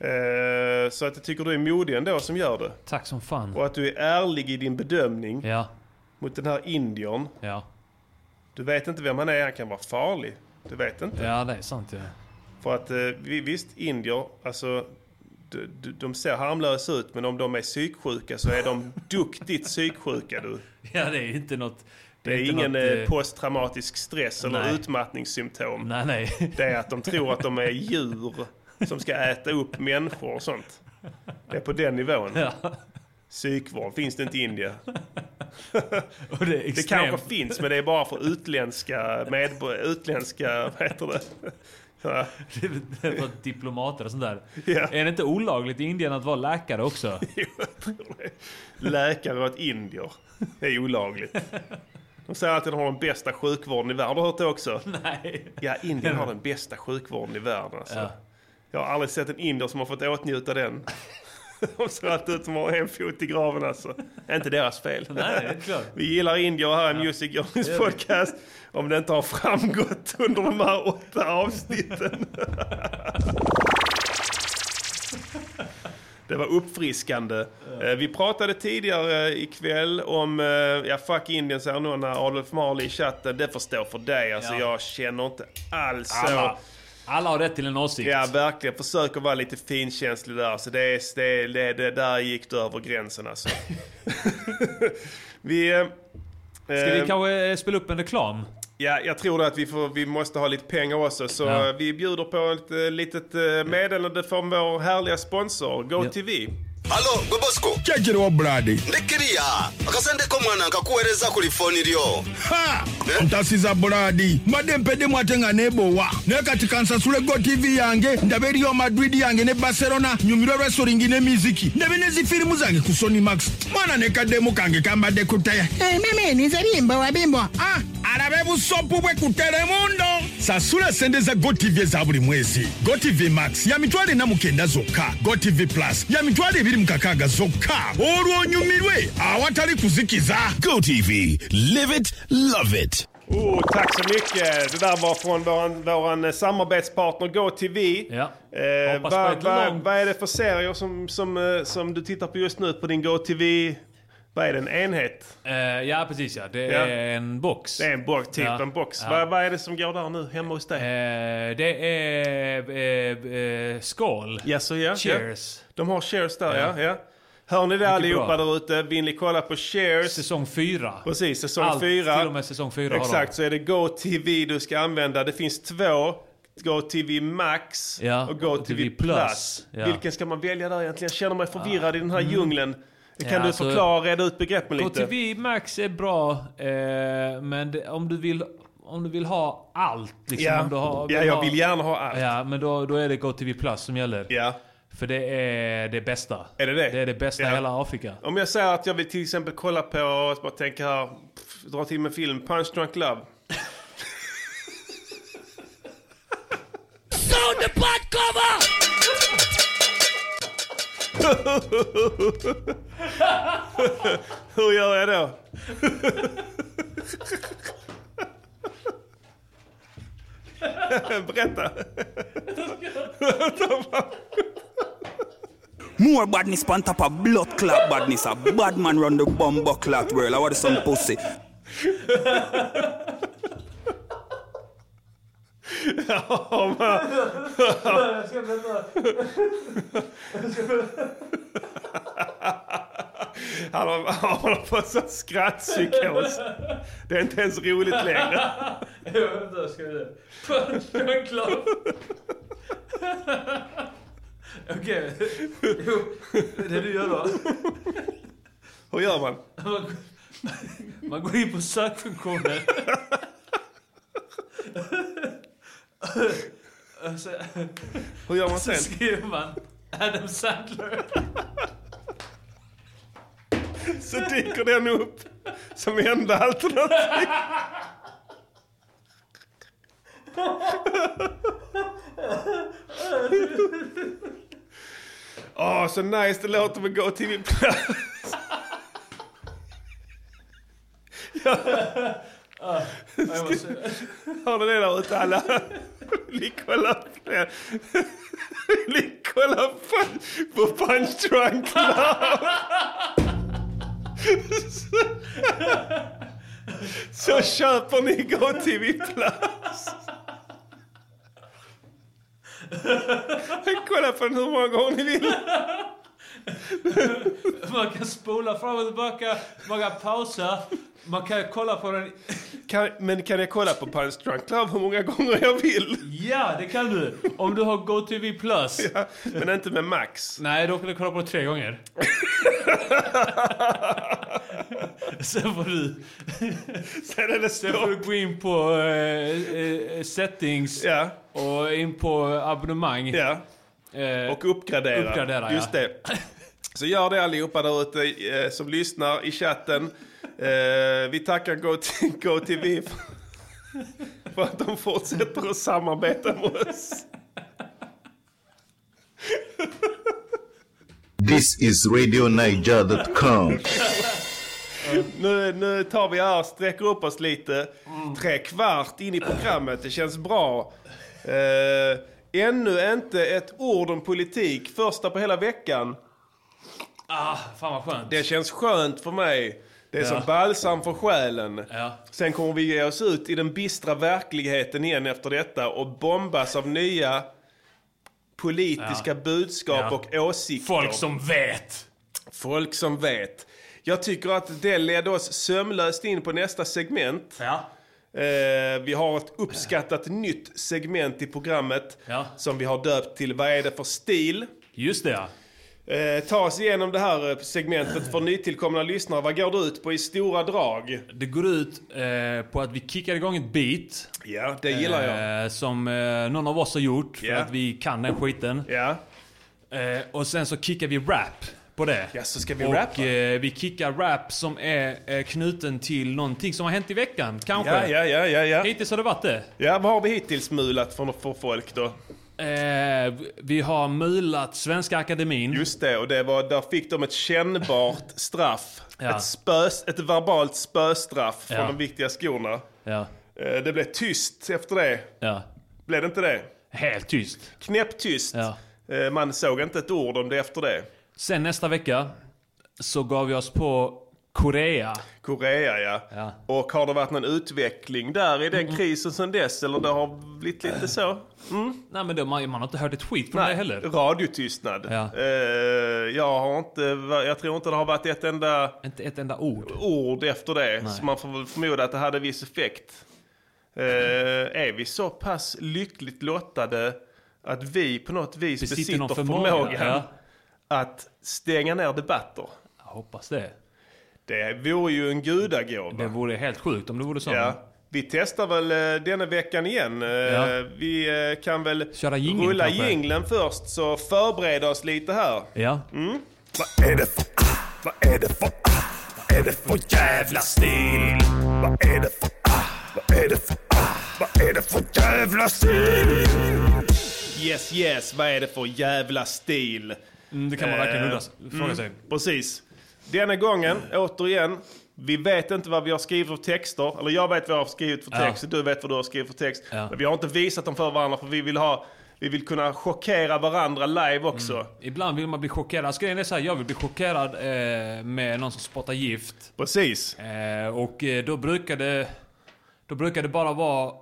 Eh, så att jag tycker du är modig ändå som gör det. Tack som fan. Och att du är ärlig i din bedömning Ja. mot den här indiern. Ja. Du vet inte vem han är, han kan vara farlig. Du vet inte. Ja, det är sant ja. För att eh, vi- visst, indier, alltså de, de, de ser harmlösa ut men om de är psyksjuka så är de duktigt psyksjuka du. Ja, det är inte något... Det är inte ingen något, eh, eh, posttraumatisk stress eller nej. utmattningssymptom. Nej, nej. Det är att de tror att de är djur som ska äta upp människor och sånt. Det är på den nivån. Ja. Psykvård finns det inte i Indien. Och det är Det kanske finns, men det är bara för utländska medborgare, utländska, vad heter det? Ja. Det är för diplomater och sånt där. Ja. Är det inte olagligt i Indien att vara läkare också? Läkare åt indier. Det är olagligt. De säger att de har den bästa sjukvården i världen. Har du hört det också? Nej. Ja, Indien har den bästa sjukvården i världen. Alltså. Ja. Jag har aldrig sett en indier som har fått åtnjuta den. De ser alltid ut som har en fot i graven alltså. Inte deras fel. Nej, det är klart. Vi gillar indier här i Music Journeys podcast. Om det inte har framgått under de här åtta avsnitten. Det var uppfriskande. Eh, Vi pratade tidigare ikväll om, eh, ja fuck Indien säger någon när Adolf Marley i chatten. Det får stå för dig. Alltså Ja. jag känner inte alls så. Alla, har rätt till en åsikt. Ja, verkligen. Försöker vara lite finkänslig där. Så det, är- det, det, det där gick du över gränsen alltså. vi... eh, Ska vi eh, kanske eh, spela upp en reklam? Ja, jag tror att vi, får, vi måste ha lite pengar också. Så Ja. vi bjuder på ett eh, litet meddelande från vår härliga sponsor, GoTV. Halo, gwe Bosco. kyekiriwo bradi Ndekiriya. Akasendeko mwana nkakuweereza ku lifoni lyo. ha! Ntasiza buladi mbadde mpeddemu ate nga neebowa naye kati kansasule go tv yange ndabe eriyo madrid yange ne barcelona nyumirwe lwesoringi ne miziki. Ndabe nezifirimu zange ku sony max. Mwana nekaddemu kange kambadde kutaya hey, mimi nize bimbwa wabimbwa ah, alabe busopu bwe ku telemundo sasula sente za gotv eza buli mwezi gotv max ya mitwalo ena mukenda zokka gotv plus ya mitwalo ebiri mu kakaaga zokka olwo onyumirwe awatali kuzikiza gotv live it love it Oh, tack så mycket. Det där var från våran, våran eh, samarbetspartner GoTV. Ja. Eh, vad, långt- vad är det för serier som, som, eh, som du tittar på just nu på din GoTV? Vad är det, en enhet? Eh, ja, precis ja. Det Ja. är en box. Det är en box, typ Ja. en box. Ja. Vad, vad är det som går där nu hemma hos dig? Eh, det är eh, eh, skål. Jaså, ja. Cheers. Ja. De har Cheers där, ja. Ja. Hör ni det allihopa där ute? Vill ni kolla på Cheers? Säsong fyra. Precis, säsong Allt till och med säsong fyra har Exakt, så är det GoTV du ska använda. Det finns två. GoTV Max Ja, och GoTV Plus. Plus, ja. Vilken ska man välja där egentligen? Jag känner mig förvirrad i den här djungeln. Kan. Ja, du alltså- förklara, reda ut begreppen lite? GoTV Max är bra, eh, men det, om du vill om du vill ha allt. Liksom, Ja. om du har, Ja, jag vill gärna ha allt. Ja, men då, då är det GoTV Plus som gäller. Ja. För det är det bästa. Är det det? Det är det bästa Ja. i hela Afrika. Om jag säger att jag vill till exempel kolla på, jag bara tänker här, pff, dra till med film, Punch Drunk Love. Sound the butt cover! Jag då? Berätta. More badness on top of blood clot badness. A bad man run the bumbo clot world. I want some pussy. Ja, men- Han har, han har fått sån skrattpsykos. Det är inte ens roligt längre. Vänta, ska vi se. Drunk Love. Okej. Jo, det du gör då. Hur gör? Man, man går in på sökfunktionen. Så, Hur gör man så sen? skriver man Adam Sandler. Så dyker den upp som enda alternativ. Åh, så nice det låter med GoTV Plus. Jag måste, Har ni det där ute alla? Vill ni kolla på det? Ni kollar på, på Punch Drunk Love? Så, köper ni GoTV Plus. Kolla på den hur många gånger ni vill. man kan spola fram och tillbaka, man kan pausa, man kan kolla på den. Kan, men kan jag kolla på Punch Drunk Love hur många gånger jag vill? Ja, det kan du. Om du har GoTV Plus. Ja, men inte med Max. Nej, då kan du kolla på det tre gånger. Sen får du... Sen är det Sen får du gå in på eh, eh, settings Ja. och in på abonnemang. Ja. Eh, Och uppgradera. Uppgradera, Just ja. det. Så gör det allihopa där ute som lyssnar i chatten. Eh, vi tackar GoT- GoTV för, för att de fortsätter att samarbeta med oss. This is RadioNiger.com. Nu, nu tar vi här, sträcker upp oss lite. Tre kvart in i programmet, det känns bra. Eh, ännu inte ett ord om politik, första på hela veckan. Ah, fan vad skönt. Det känns skönt för mig. Det är Ja. som balsam för själen. Ja. Sen kommer vi ge oss ut i den bistra verkligheten igen efter detta och bombas av nya politiska Ja. budskap och åsikter. Folk som vet. Folk som vet. Jag tycker att det ledde oss sömlöst in på nästa segment. Ja. Eh, vi har ett uppskattat nytt segment i programmet Ja. som vi har döpt till Vad är det för stil? Just det ja. Eh, ta oss igenom det här eh, segmentet för nytillkomna lyssnare. Vad går det ut på i stora drag? Det går ut eh, på att vi kickar igång ett beat. Ja, det gillar jag. Eh, som eh, någon av oss har gjort för Ja. att vi kan den skiten. Ja. Eh, och sen så kickar vi rap på det. Ja, så ska vi och rappa? eh, vi kickar rap som är knuten till någonting som har hänt i veckan, kanske. Ja, ja, ja, ja, ja. Hittills har det varit det. Ja, vad har vi hittills mulat för, för folk då? Eh, vi har mulat Svenska Akademin. Just det, och det var, där fick de ett kännbart straff. Ja. Ett, spös, ett verbalt spöstraff från Ja. de viktiga skorna. Ja. Eh, Det blev tyst efter det. Ja. Blev det inte det? Helt tyst. Knäpptyst. Eh, Man såg inte ett ord om det efter det. Sen nästa vecka så gav vi oss på Korea. Korea ja. Ja. Och har det varit någon utveckling där i den krisen sen dess? Eller det har blivit lite så? Nej men det, man, man har inte hört ett skit från det heller. radiotystnad. Ja. Eh, jag, har inte, jag tror inte det har varit ett enda Inte ett enda ord. ord efter det. Nej. Så man får väl förmoda att det hade viss effekt. Eh, är vi så pass lyckligt lottade att vi på något vis Besitter besitter, någon förmåga, förmågan ja. att stänga ner debatter? Jag hoppas det. Det vore ju en gudagåva. Det vore helt sjukt om det vore så. Ja. Vi testar väl eh, denna veckan igen. Eh, Ja. Vi eh, kan väl Köra jingeln rulla kanske. jingeln först så förbereda oss lite här. Ja. Vad är det för, ah, vad är det för, ah, vad är det för jävla stil? Vad är det för, ah, vad är det för, ah, vad är det för jävla stil? Yes, yes, vad är det för jävla stil? Mm, det kan man verkligen Eh, undra, fråga sig. Precis. Denna gången, återigen, vi vet inte vad vi har skrivit för texter. Eller jag vet vad jag har skrivit för Ja. text, och du vet vad du har skrivit för text. Ja. Men vi har inte visat dem för varandra för vi vill ha vi vill kunna chockera varandra live också. Mm. Ibland vill man bli chockerad. Alltså, grejen är så här, jag vill bli chockerad eh, med någon som spottar gift. Precis. Eh, och eh, då brukar det... Då brukar det bara vara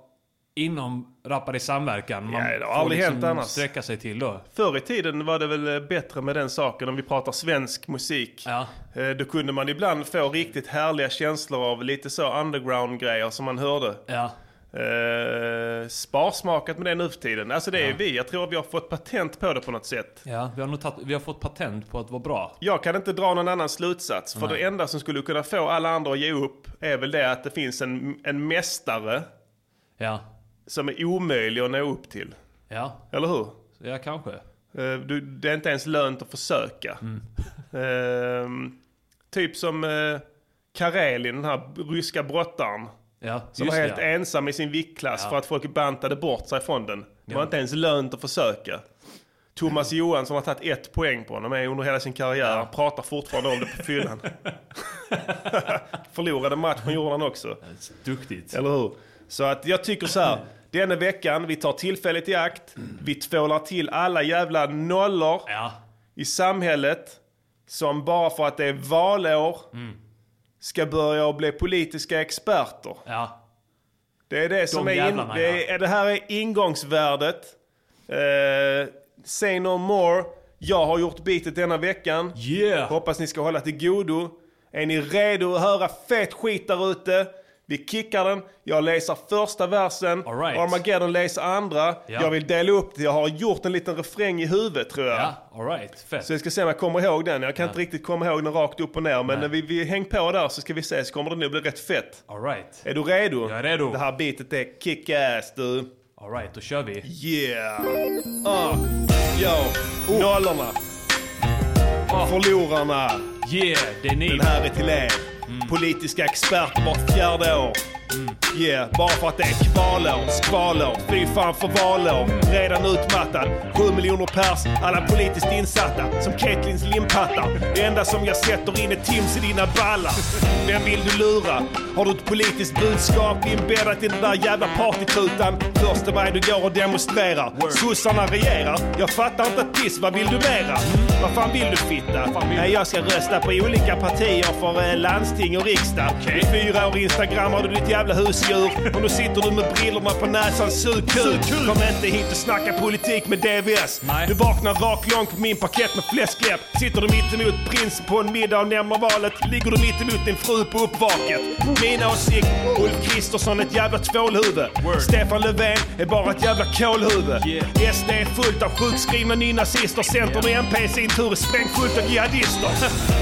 inom Rappar i samverkan. Man Ja, det har aldrig liksom hänt annars. sträcka sig till då. Förr i tiden var det väl eh, bättre med den saken om vi pratar svensk musik. Ja. Eh, Då kunde man ibland få riktigt härliga känslor av lite så underground-grejer som man hörde. Ja. Eh, sparsmakat med det nu för tiden. Alltså det är Ja. vi. Jag tror att vi har fått patent på det på något sätt. Ja, vi har, nog vi har fått patent på att vara bra. Jag kan inte dra någon annan slutsats. För Nej. det enda som skulle kunna få alla andra att ge upp är väl det att det finns en, en mästare Ja. Som är omöjlig att nå upp till. Ja. Eller hur? Ja, kanske. Eh, Du, det är inte ens lönt att försöka. Mm. Ehm, typ som uh, Karelin, den här ryska brottaren. Ja, Som var det, helt ja. ensam i sin viktklass Ja. för att folk bantade bort sig från den. Det var inte ens lönt att försöka. Thomas Johansson har tagit ett poäng på honom under hela sin karriär. Han pratar fortfarande om det på fyllan. Förlorade matchen gjorde han också. Duktigt. Eller hur? Så att jag tycker så här. Denna veckan, vi tar tillfället i akt. Vi tvålar till alla jävla nollor Ja. i samhället. Som bara för att det är valår ska börja att bli politiska experter. Ja. Det är det som är, in, det, är, det här är ingångsvärdet. Eh, say no more. Jag har gjort beatet denna veckan. Yeah. Hoppas ni ska hålla till godo. Är ni redo att höra fet skit där ute? Vi kickar den, jag läser första versen, right. Armageddon läser andra. Ja. Jag vill dela upp det, jag har gjort en liten refräng i huvudet tror jag. Ja, alright. Fett. Så jag ska se om jag kommer ihåg den. Jag kan inte riktigt komma ihåg den rakt upp och ner. Men när vi, vi häng på där så ska vi se så kommer det nog bli rätt fett. Alright. Är du redo? Jag är redo. Det här beatet är kick-ass du. Alright, då kör vi. Yeah! Uh. Yo, nollorna. Förlorarna. Yeah, det är ni. Den här är till er. Politiska experter vart fjärde år. Yeah, bara för att det är kvalår, skvalår, fy fan för valår. Redan utmattad, sju miljoner pers, alla politiskt insatta. Som Caitlins limpattar. Det enda som jag sätter in är Tims i dina ballar. Vem vill du lura? Har du ett politiskt budskap inbäddat i den där jävla partytutan? Första maj du går och demonstrerar. Sossarna regerar. Jag fattar inte ett piss, vad vill du mera? Vad fan vill du fitta? Nej, jag ska rösta på olika partier för eh, landsting och riksdag. I fyra år instagrammar du ditt jävla husdjur. Och nu sitter du med brillorna på näsan, sug kuk. Kom inte hit och snacka politik med DVS. Du vaknar rak lång på min paket med fläskläpp. Sitter du mitt emot prins på en middag och nämner valet. Ligger du mitt emot din fru på uppvaket. Mina åsikt, Ulf Kristersson ett jävla tvålhuvud. Stefan Löfven är bara ett jävla kålhuvud. SD är fullt av sjukskrivna nynazister. Centern och MP i sin tur är sprängfullt av jihadister.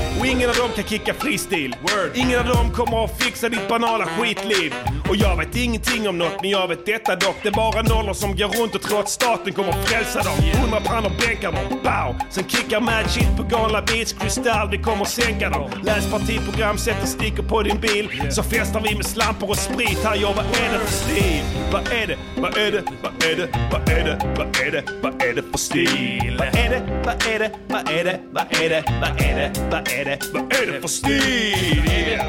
Och ingen av dem kan kicka fristil. Ingen av dem kommer att fixa ditt banala skitliv. Och jag vet ingenting om något, men jag vet detta dock. Det är bara nollor som går runt och tror att staten kommer att frälsa dem. Hundra pannor bänkar dem, bow! Sen kickar mad shit på galna beats, kristall, vi kommer sänka dem. Läs partiprogram, sätter stickor på din bil. Så festar vi med slampor och sprit här, ja vad är det för stil? Vad är det, vad är det, vad är det, vad är det, vad är det, vad är det för stil? Vad är det, vad är det, vad är det, vad är det, vad är det, vad är det, vad är det för stil?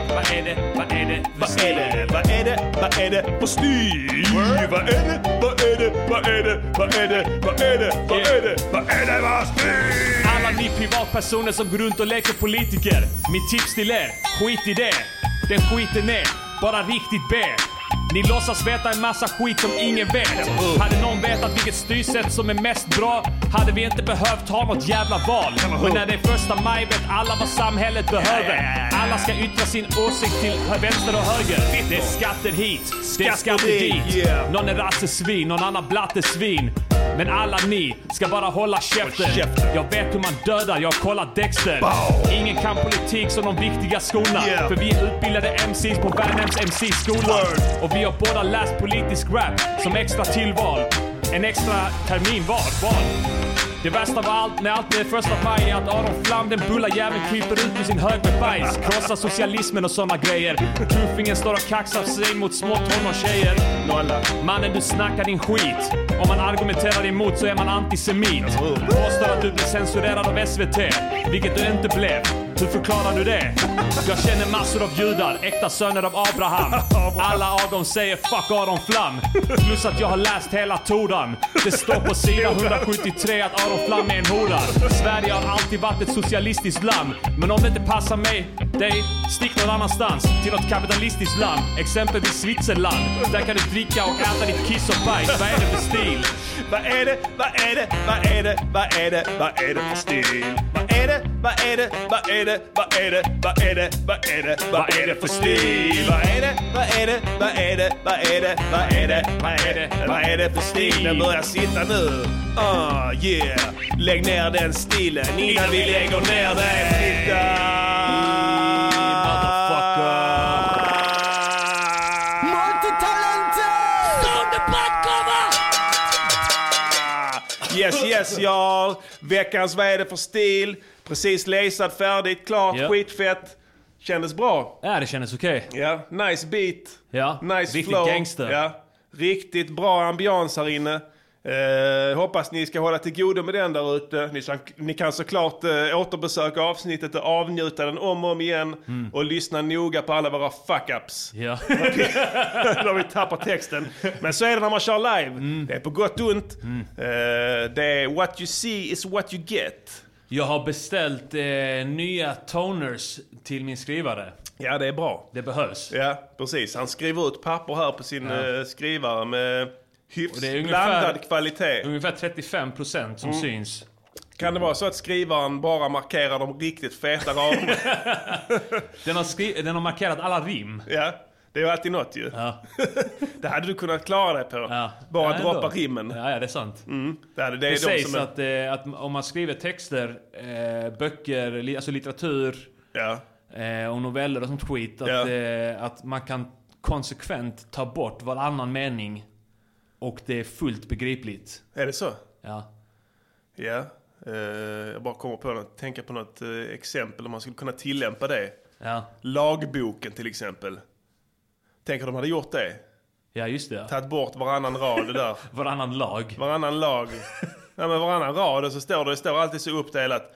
Vad är det, vad är det, Vad är det, vad är det, vad är det för stil? Vad är det, vad är det, vad är det, vad är det, vad är det, vad är det, vad är det för stil? Alla ni privatpersoner som går runt och leker politiker. Mitt tips till er, skit i det. Den skiten är bara riktigt B. Ni låtsas veta en massa skit som ingen vet. Hade någon vetat vilket styrsätt som är mest bra hade vi inte behövt ha något jävla val. Men när det är första maj vet alla vad samhället behöver. Alla ska yttra sin åsikt till vänster och höger. Det är skatter hit, det är skatter dit. Någon är rassesvin, någon annan blattesvin. Men alla ni ska bara hålla käften. Jag vet hur man dödar, jag har kollat Dexter. Ingen kan politik som de viktiga skorna. För vi är utbildade MCs på Värnhems MC-skola. Vi har båda läst politisk rap som extra tillval. En extra termin var. Val. Det värsta av allt när allt är första maj är att Aron Flam, den bulla jäveln, kryper ut ur sin hög med bajs. Krossar socialismen och såna grejer. Tuffingen står och kaxar sig mot små tonårstjejer. Mannen, du snackar din skit. Om man argumenterar emot så är man antisemit. Påstår att du blir censurerad av SVT, vilket du inte blev. Hur förklarar du det? Jag känner massor av judar, äkta söner av Abraham. Alla av dem säger 'fuck Aron Flam' Plus att jag har läst hela Toran. Det står på sida 173 att Aron Flam är en hora. Sverige har alltid varit ett socialistiskt land. Men om det inte passar mig, dig, stick någon annanstans. Till något kapitalistiskt land. Exempelvis Switzerland. Där kan du dricka och äta ditt kiss och bajs. Vad är det för stil? Vad är det, vad är det, vad är det, vad är det, vad är det för stil? Vad är det, vad är det, vad är det, vad är det, vad är det, vad är det, vad är det för stil? Vad är det, vad är det, vad är det, vad är det, vad är det, vad är det, vad är det för stil? Den börjar sitta nu. Ah, yeah. Lägg ner den stilen innan vi lägger ner den. Y'all. Veckans Vad är det för stil? Precis läsad, färdigt, klart, Ja. skitfett. Kändes bra. Ja, det kändes okej. Ja, nice beat. Ja, Nice riktigt flow. gangster. Ja, riktigt bra ambians här inne. Eh, hoppas ni ska hålla till godo med den där ute. Ni, kan- ni kan såklart eh, återbesöka avsnittet och avnjuta den om och om igen. Mm. Och lyssna noga på alla våra fuck-ups. Ja. När vi tappar texten. Men så är det när man kör live. Mm. Det är på gott och ont. Eh, det är what you see is what you get. Jag har beställt eh, nya toners till min skrivare. Ja, det är bra. Det behövs. Ja, precis. Han skriver ut papper här på sin Ja. eh, skrivare med hyfs det är ungefär- blandad kvalitet. Ungefär 35% som Mm. syns. Kan det vara så att skrivaren bara markerar de riktigt feta raderna? Den har, skri- den har markerat alla rim. ja. Det är ju alltid något ju. det hade du kunnat klara dig på. Bara Ja, droppa rimmen. Ja, ja, det är sant. Mm. Det, hade, det, Det, är de sägs som är, att, eh, att om man skriver texter, eh, böcker, alltså litteratur eh, och noveller och sånt skit. Att, Ja. att man kan konsekvent ta bort varannan mening och det är fullt begripligt. Är det så? Ja. Ja. Eh, jag bara kommer på något, tänka på något eh, exempel om man skulle kunna tillämpa det. Ja. Lagboken till exempel. Tänk om de hade gjort det. Ja, just det. Tagit bort varannan rad där. varannan lag. Varannan lag. Ja, men varannan rad och så står det, det står alltid så uppdelat.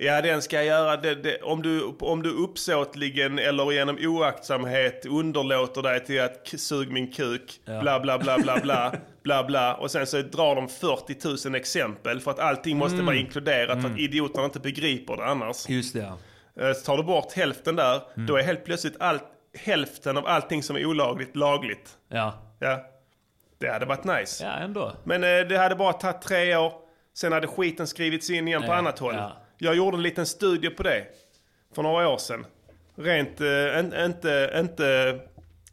Ja, den ska jag göra, det, det, om, du, om du uppsåtligen eller genom oaktsamhet underlåter dig till att sug min kuk, Ja. bla bla bla bla bla, bla bla. Och sen så drar de 40 000 exempel för att allting måste Mm. vara inkluderat för att Mm. idioterna inte begriper det annars. Just det, ja. Eh, Så tar du bort hälften där, Mm. då är helt plötsligt allt, hälften av allting som är olagligt lagligt. Ja. Ja. Det hade varit nice. Ja, ändå. Men eh, det hade bara tagit tre år. Sen hade skiten skrivits in igen på annat håll. ja. Jag gjorde en liten studie på det. För några år sedan. Rent, in, inte, inte...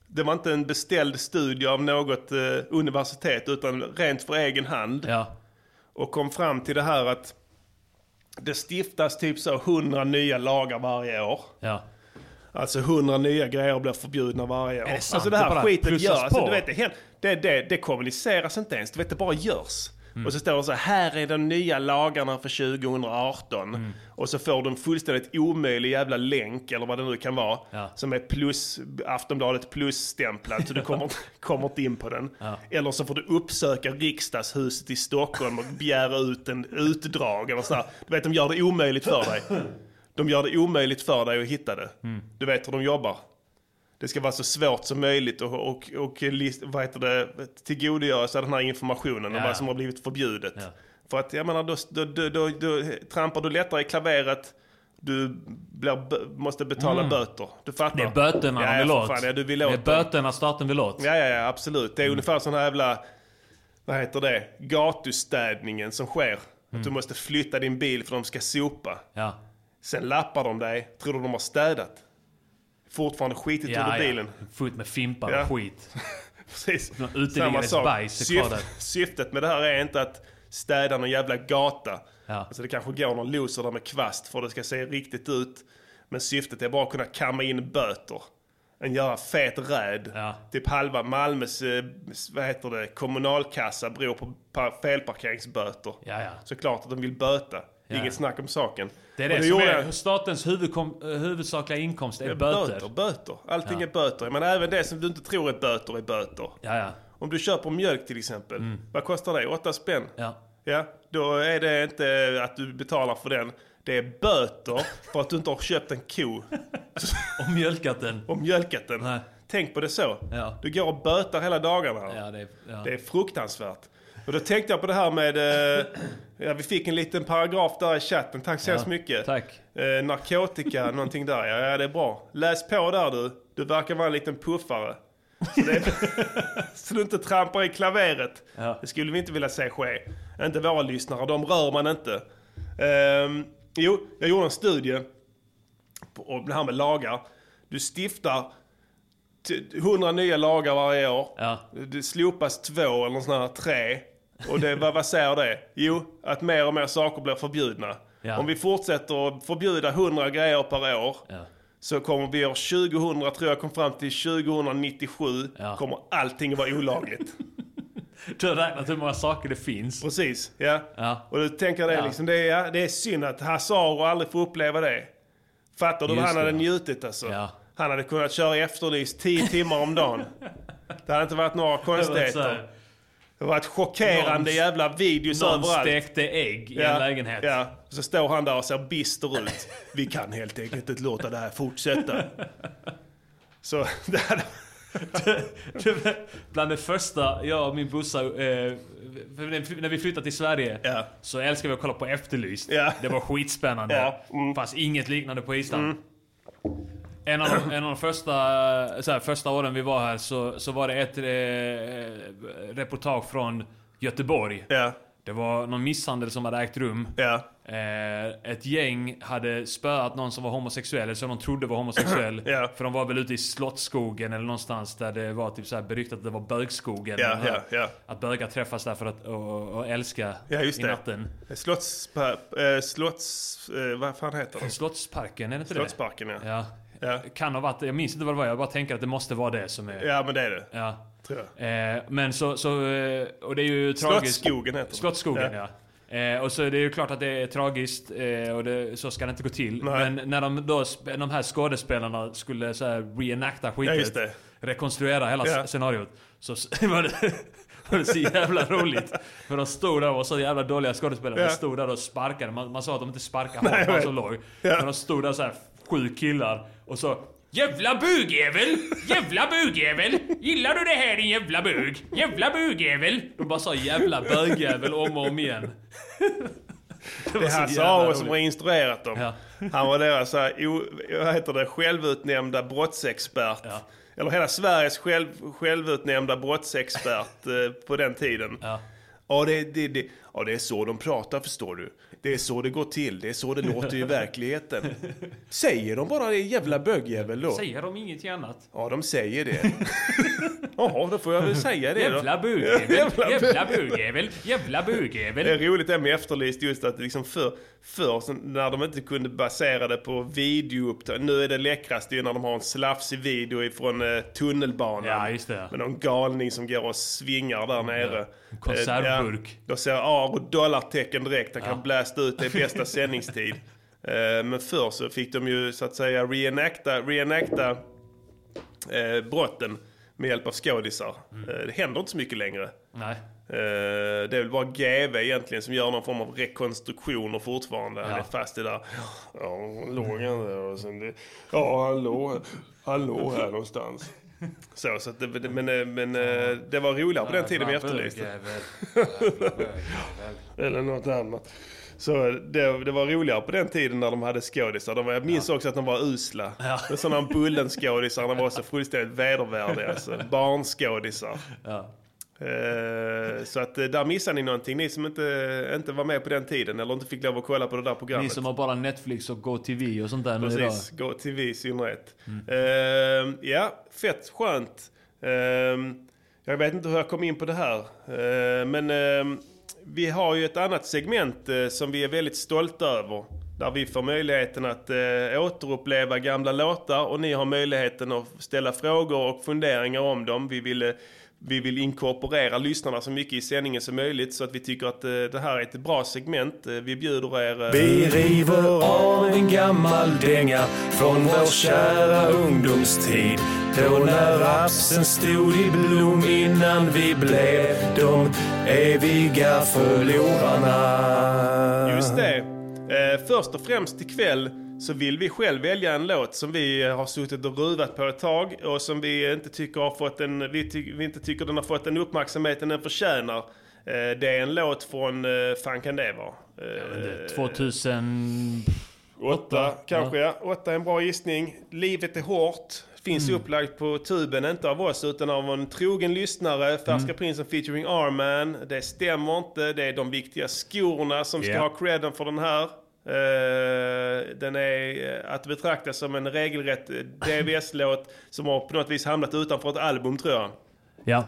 Det var inte en beställd studie av något eh, universitet utan rent för egen hand. Ja. Och kom fram till det här att det stiftas typ så 100 nya lagar varje år. Ja. Alltså 100 nya grejer blir förbjudna varje år. Det alltså det Det här skitet plussas görs. Alltså, du vet, det, det, det, det kommuniceras inte ens. Du vet, det bara görs. Och så står det så här, är de nya lagarna för 2018. Och så får du en fullständigt omöjlig jävla länk, eller vad det nu kan vara. Ja. Som är plus, Aftonbladet plus-stämplad, så du kommer, kommer inte in på den. Ja. Eller så får du uppsöka riksdagshuset i Stockholm och begära ut en utdrag. Eller så här. Du vet, de gör det omöjligt för dig. De gör det omöjligt för dig att hitta det. Mm. Du vet hur de jobbar. Det ska vara så svårt som möjligt och, och, och list, vad heter det, tillgodogöra sig den här informationen om Ja. vad som har blivit förbjudet. Ja. För att jag menar, då, då, då, då, då trampar du lättare i klaveret, du blir, måste betala Mm. böter. Du fattar? Det är böterna ja, de vill åt. Fan, ja, du vill det är åt böterna staten vill åt. Ja, ja, ja, absolut. Det Mm. är ungefär sån här jävla, vad heter det, gatustädningen som sker. Att du Mm. måste flytta din bil för de ska sopa. Ja. Sen lappar de dig, tror du de har städat? Fortfarande skitit Ja, under ja. bilen. Fullt med fimpar Ja. och skit. Precis. Någon uteliggares bajs där. syftet med det här är inte att städa någon jävla gata. Ja. Alltså det kanske går någon loser där med kvast för att det ska se riktigt ut. Men syftet är bara att kunna kamma in böter. En göra fet räd. Typ halva Malmös eh, vad heter det, kommunalkassa beror på pa- felparkeringsböter. Ja, ja. Såklart att de vill böta. Ja. Inget snack om saken. Det är Och det som är statens huvudkom, huvudsakliga inkomst, är Ja, böter. böter, böter. Allting Ja. är böter. Men även det som du inte tror är böter är böter. Ja, ja. Om du köper mjölk till exempel. Vad kostar det? 8 spänn? Ja. Ja, då är det inte att du betalar för den. Det är böter för att du inte har köpt en ko. Och mjölkat den. Och mjölkat den. Nej. Tänk på det så. Ja. Du går och bötar hela dagarna. Ja, det är, ja. Det är fruktansvärt. Och då tänkte jag på det här med... Eh, ja, vi fick en liten paragraf där i chatten. Tack så Ja, hemskt mycket. tack. Eh, narkotika, någonting där. Ja, ja, det är bra. Läs på där du. Du verkar vara en liten puffare. Så, det, så du inte trampar i klaveret. Ja. Det skulle vi inte vilja se ske. Inte våra lyssnare, de rör man inte. Ehm, jo, jag gjorde en studie och det här med lagar. Du stiftar t- 100 nya lagar varje år. Det slopas två eller sådana här tre. Och det, vad, vad säger det? Jo, att mer och mer saker blir förbjudna. Ja. Om vi fortsätter att förbjuda 100 grejer per år så kommer vi år 2000, tror jag kom fram till 2097, kommer allting vara olagligt. Du har räknat hur många saker det finns. Precis, ja. Ja. Och du tänker det, Ja. liksom, det, är, ja, det är synd att Hazaro aldrig får uppleva det. Fattar du vad Just han det, hade ja. njutit alltså? Han hade kunnat köra Efterlyst 10 timmar om dagen. Det hade inte varit några konstigheter. Det har varit chockerande Någon- jävla videos någon överallt. stekte ägg i en lägenhet. Ja, så står han där och ser bister ut. Vi kan helt enkelt inte låta det här fortsätta. Så det hade... Bland det första jag och min brorsa, eh, när- vi flyttade till Sverige, så älskade vi att kolla på Efterlyst. Det var skitspännande. Ja. Det fanns inget liknande på Island. Mm. En av, de, en av de första, så här, första åren vi var här så, så var det ett eh, reportage från Göteborg. Det var någon misshandel som hade ägt rum. Ja. Eh, ett gäng hade spöat någon som var homosexuell, eller som de trodde var homosexuell. Ja. För de var väl ute i Slottsskogen eller någonstans där det var typ så här beryktat att det var bögskogen. Ja, ja. Att bögar träffas där för att och, och älska i natten. Slotts... Eh, slotts... Eh, vad fan heter det? Slottsparken, är det inte Slottsparken, det? Ja. Ja. Kan ha varit Jag minns inte vad det var. Jag bara tänker att det måste vara det som är... Ja, men det är det. Ja. Tror jag. Eh, men så, så... eh, Och det är ju tragiskt. Slottsskogen heter det. Slottsskogen, Ja. ja. Eh, och så är det ju klart att det är tragiskt och det, så ska det inte gå till. Nej. Men när de, då, de här skådespelarna skulle så här reenacta Ja, just skitet, det. rekonstruera hela Ja. scenariot, så var det, var det så jävla roligt. För de stod där och var så jävla dåliga skådespelare. Ja. De stod där och sparkade. Man, man sa att de inte sparkade hårt, man så låg. Ja. Men de stod där så här sju killar och så Jävla bugjävel! Jävla bugjävel! Gillar du det här din jävla bög? Jävla bugjävel! De bara sa jävla bögjävel om och om igen. Det var är Hasse Aro som har instruerat dem. Ja. Han var deras så här, o, vad heter det, självutnämnda brottsexpert. Eller hela Sveriges själv, självutnämnda brottsexpert eh, på den tiden. Ja. Ja, det, det, det, ja, det är så de pratar förstår du. Det är så det går till. Det är så det låter i verkligheten. Säger de bara det jävla bögjävel då? Säger de ingenting annat? Ja, de säger det. Jaha, då får jag väl säga det då. Jävla bugjävel! Jävla Jävla bög- bugjävel! Jävla Det är roligt det med Efterlyst just att liksom för, för när de inte kunde basera det på videoupptag. Nu är det läckraste ju när de har en slafsig video ifrån eh, tunnelbanan. Ja, just det. Med någon galning som går och svingar där nere. Konservburk. Eh, ja, då ser Aro dollartecken direkt. Han kan Ja. blästa ut det i bästa sändningstid. Eh, men förr så fick de ju så att säga reenacta, reenacta eh, brotten med hjälp av skådisar. Mm. Eh, det händer inte så mycket längre. Nej. Det är väl bara GV egentligen som gör någon form av rekonstruktioner fortfarande. Han Ja. är fast i det där. Ja, låg han där och sen det, Ja, han låg, han låg här någonstans. Så, så det, men, men det var roligare på den tiden vi efterlyste. Eller något annat. Så det, det var roligare på den tiden när de hade skådisar. De jag minns också att de var usla. Ja. Ja. Sådana Bullen-skådisar, de var så fullständigt vedervärdiga. Alltså. Barnskådisar. Ja. Eh, så att eh, där missade ni någonting, ni som inte, inte var med på den tiden eller inte fick lov att kolla på det där Ni programmet. som har bara Netflix och GoTV och sånt där nu idag. Precis, gå TV i synnerhet. Eh, ja, fett skönt. Eh, jag vet inte hur jag kom in på det här. Eh, men eh, vi har ju ett annat segment eh, som vi är väldigt stolta över. Där vi får möjligheten att eh, återuppleva gamla låtar och ni har möjligheten att ställa frågor och funderingar om dem. Vi ville eh, vi vill inkorporera lyssnarna så mycket i sändningen som möjligt så att vi tycker att eh, det här är ett bra segment. Eh, vi bjuder er... eh, Vi river av en gammal dänga från vår kära ungdomstid. Då när rapsen stod i blom innan vi blev de eviga förlorarna. Just det. Först och främst ikväll så vill vi själv välja en låt som vi har suttit och ruvat på ett tag och som vi inte tycker har fått en, vi, ty, vi inte tycker den har fått den uppmärksamheten den förtjänar. Eh, det är en låt från, eh, fan kan det vara? Eh, 2000... Åtta kanske ja. Åtta är en bra gissning. Livet är hårt. Finns Mm. upplagt på tuben, inte av oss utan av en trogen lyssnare. Färska Mm. Prinsen featuring Arman. Det stämmer inte. Det är de viktiga skorna som ska Ja. ha credden för den här. Eh, den är eh, att betrakta som en regelrätt eh, DBS-låt som har på något vis hamnat utanför ett album tror jag. Ja.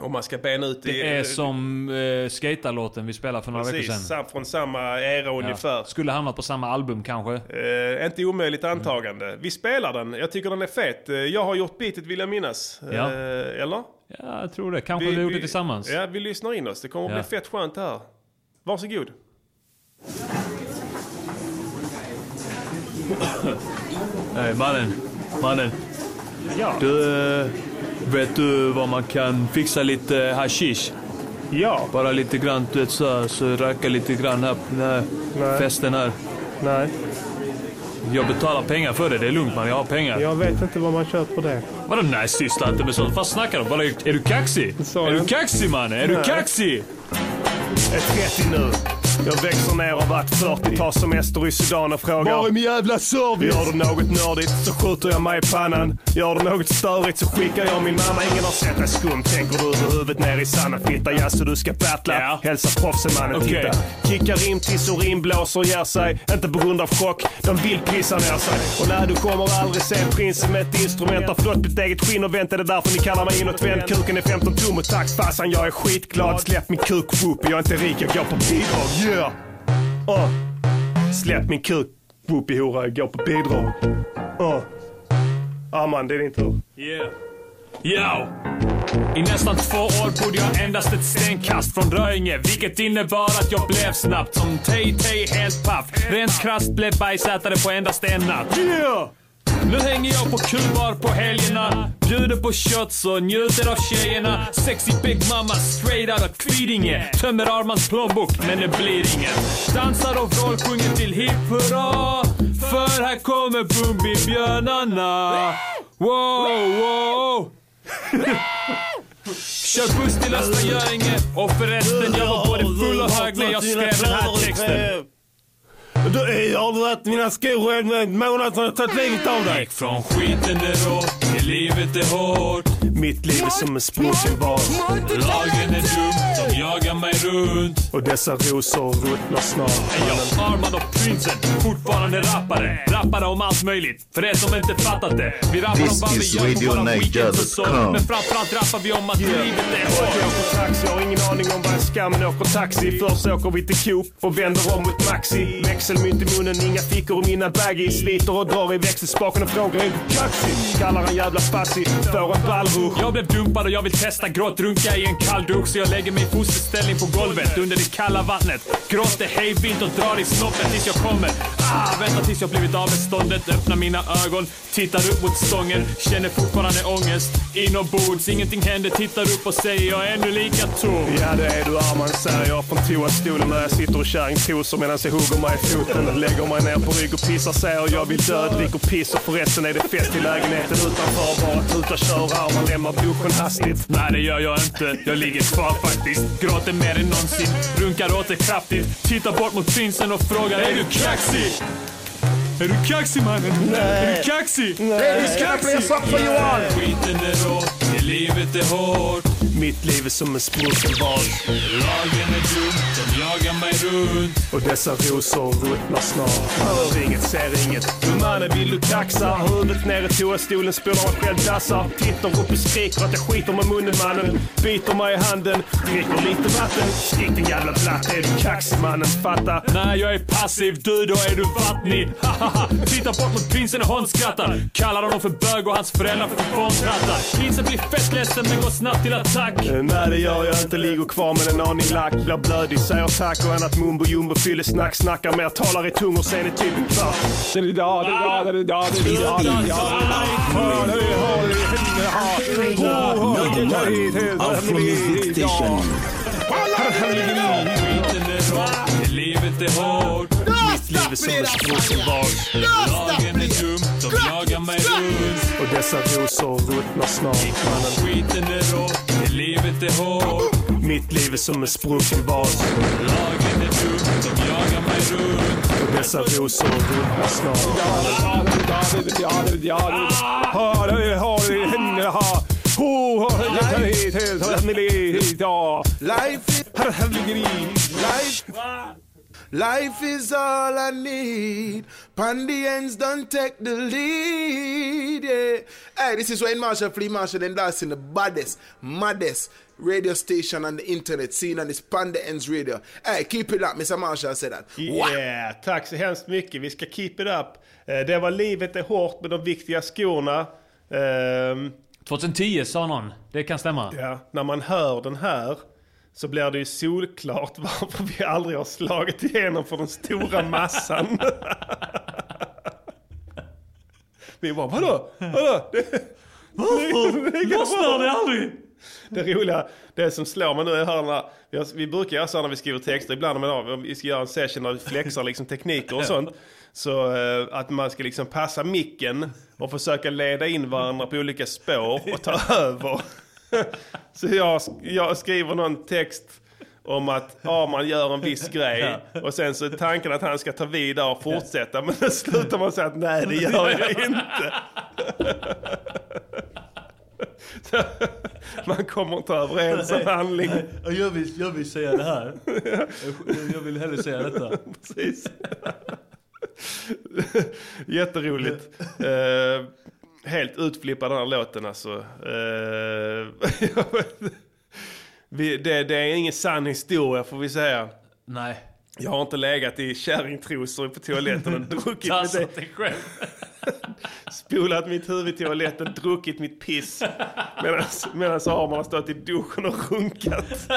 Om man ska bena ut Det är som uh, skaterlåten vi spelade för några veckor Precis, sedan. sam- från samma era ungefär. Skulle hamnat på samma album kanske. Eh, inte omöjligt antagande. Vi spelar den. Jag tycker den är fet. Jag har gjort beatet vill jag minnas. Ja. Eh, eller? Ja, jag tror det. Kanske vi, gjorde det tillsammans. Ja, vi lyssnar in oss. Det kommer att Ja. bli fett skönt det här. Varsågod. Nej, mannen. Mannen. Ja. Du, eh, vet du var man kan fixa lite hashish? Ja. Bara lite grann, du vet så, så röka lite grann här på den här Nej. festen här. Nej. Jag betalar pengar för det, det är lugnt man, jag har pengar. Jag vet inte vad man köper det. Vadå nej, syssla inte med sånt. Vad snackar du om? Bara, Är du kaxig? Är du kaxig mannen? Är du kaxig? Ett 30 nu. Jag växer ner och varit 40, tar semester i Sudan och frågar Var är min jävla service? Gör du något nördigt så skjuter jag mig i pannan. Gör du något störigt så skickar jag min mamma. Ingen har sett dig skum, tänker du över huvudet ner i sanden. Fitta, ja så du ska battla. Hälsa proffsen mannen, Okej. titta. Kickar rimtiss och rimblåser ger sig. Inte på grund av chock, de vill pissa ner sig. Och nej, du kommer aldrig se prinsen med ett instrument. Har flott mitt eget skinn och vänt. Är det därför ni kallar mig inåtvänd? Kuken är 15 tum och tack farsan, jag är skitglad. Släpp min kuk, whoop. Jag är inte rik, jag går på bidrag. Yeah! Uh. Släpp min kuk, whoopie hora, jag går på bidrag. Uh. Ja man, det är din tur. Yeah. Yo! I nästan två år bodde jag endast ett stenkast från Röinge, vilket innebar att jag blev snabbt som Tay-Tay helt paff. Rent krasst blev bajsätare på endast en natt. Yeah! Nu hänger jag på kubar på helgerna, bjuder på shots och njuter av tjejerna. Sexy big mama straight out of Kvidinge. Tömmer Armans plånbok, men det blir inget. Dansar och vrålsjunger till hipp hurra. För här kommer Bumbibjörnarna. Wow, wow. Kör buss till Östra Göinge och förresten jag var både full och hög när jag skrev den här texten. Du, eh, har du ätit mina skor en en månad så har jag tagit livet av dig. Gick från skiten är rått till livet är hårt. Mitt liv är som en bas. Lagen är dum, de jagar mig runt. Och dessa rosor ruttnar snart. Är jag Arman och Prinsen, fortfarande rappare. Rappare om allt möjligt, för er som inte fattat det. Vi rappar This om vad vi is gör på våra RadioNiger.com. weekends och så. Men framförallt rappar vi om att livet är Jag hårt. åker taxi, jag har ingen aning om vad en skam men åker taxi. Först åker vi till Coop och vänder om mot Maxi. Växelmynt i munnen, inga fickor i mina baggies. Sliter och drar i växelspaken och frågar är du kaxig? Kallar en jävla spassi, får en ballrush. Jag blev dumpad och jag vill testa gråtrunka i en kall dusch så jag lägger mig i fosterställning på golvet under det kalla vattnet. Gråter hejvilt och drar i snoppen tills jag kommer. Ah, vänta tills jag blivit av med ståndet. Öppnar mina ögon, tittar upp mot stången. Känner fortfarande ångest. Inombords, ingenting händer. Tittar upp och säger jag är ännu lika tom. Ja det är du Arman säger jag från toastolen när jag sitter och kärringtosar medan jag hugger mig i foten. Lägger mig ner på rygg och pissar säger jag vill dö, dricker piss och förresten är det fest i lägenheten utanför. Bara tuta köra Arman lämnar duschen hastigt. Nej, det gör jag inte. Jag ligger kvar faktiskt. Gråter mer än någonsin. Runkar åter kraftigt. Tittar bort mot prinsen och frågar Är du kaxig? Är du kaxig mannen? Är du kaxig? Play a song for you all? Skiten är det livet är hårt. Mitt liv är som en sprucken bas. Lagen är dum, de jagar mig runt. Och dessa rosor ruttnar snart. Hör inget, ser inget. Du mannen, vill du kaxa? Huvudet ner i toastolen, spolar mig själv dassar. Tittar upp och skriker att jag skiter med munnen mannen. Biter mig i handen, dricker lite vatten. Stick din jävla blatt, är du kaxig mannen, fatta? Nej, jag är passiv, du då är du vattnig. Tittar bort mot prinsen och hånskrattar. Kallar honom för bög och hans föräldrar för fåntrattar. Prinsen blir fett ledsen men går snabbt till attack. Eh, Nej det gör jag inte, ligger kvar med en aning lack. Blir blödig, säger tack och annat mumbo jumbo fyllesnack. Snackar mer, talar i tungor sen i typ en kvart. Skiten är rått, det livet är hårt. Mitt liv är som en bas. Lagen är dum, de jagar mig runt. Dessa rosor ruttnar snart mannen. Skiten är det livet är hårt. Mitt liv är som en sprucken bas. Lagen är dum, de jagar mig runt. Och dessa rosor ruttnar snart Life, life, life is all I need. Pandians don't take the lead. Yeah. Hey, this is Wayne Marshall, Flea Marshall, and that's in the baddest, maddest radio station on the internet scene, and it's Panda Ends Radio. Hey, keep it up, Mr. Marshall said that. Yeah, tack så hemskt mycket. Vi ska keep it up. Eh, Det var Livet är hårt med de viktiga skorna. Ehm, 2010 sa någon. Det kan stämma. Ja, när man hör den här så blir det ju solklart varför vi aldrig har slagit igenom för den stora massan. vi bara, vadå? Vadå? Det- Varför? Lossnar det aldrig? Det roliga, det som slår mig nu är här när, vi, vi brukar göra så här när vi skriver texter, ibland om vi ska göra en session där vi flexar liksom tekniker och sånt. Så eh, att man ska liksom passa micken och försöka leda in varandra på olika spår och ta över. så jag, jag skriver någon text om att Arman gör en viss grej och sen så är tanken att han ska ta vid där och fortsätta men då slutar man säga att nej det gör jag inte. Så man kommer inte överens om handling. Ja, Jag vill, jag vill säga det här. Jag, jag vill hellre säga detta. Precis. Jätteroligt. Helt utflippad den här låten alltså. Vet- vi, det, det är ingen sann historia får vi säga. Nej. Jag har inte legat i kärringtrosor på toaletten och druckit det. dig själv. Spolat mitt huvud i toaletten, druckit mitt piss. Medan så har man stått i duschen och runkat.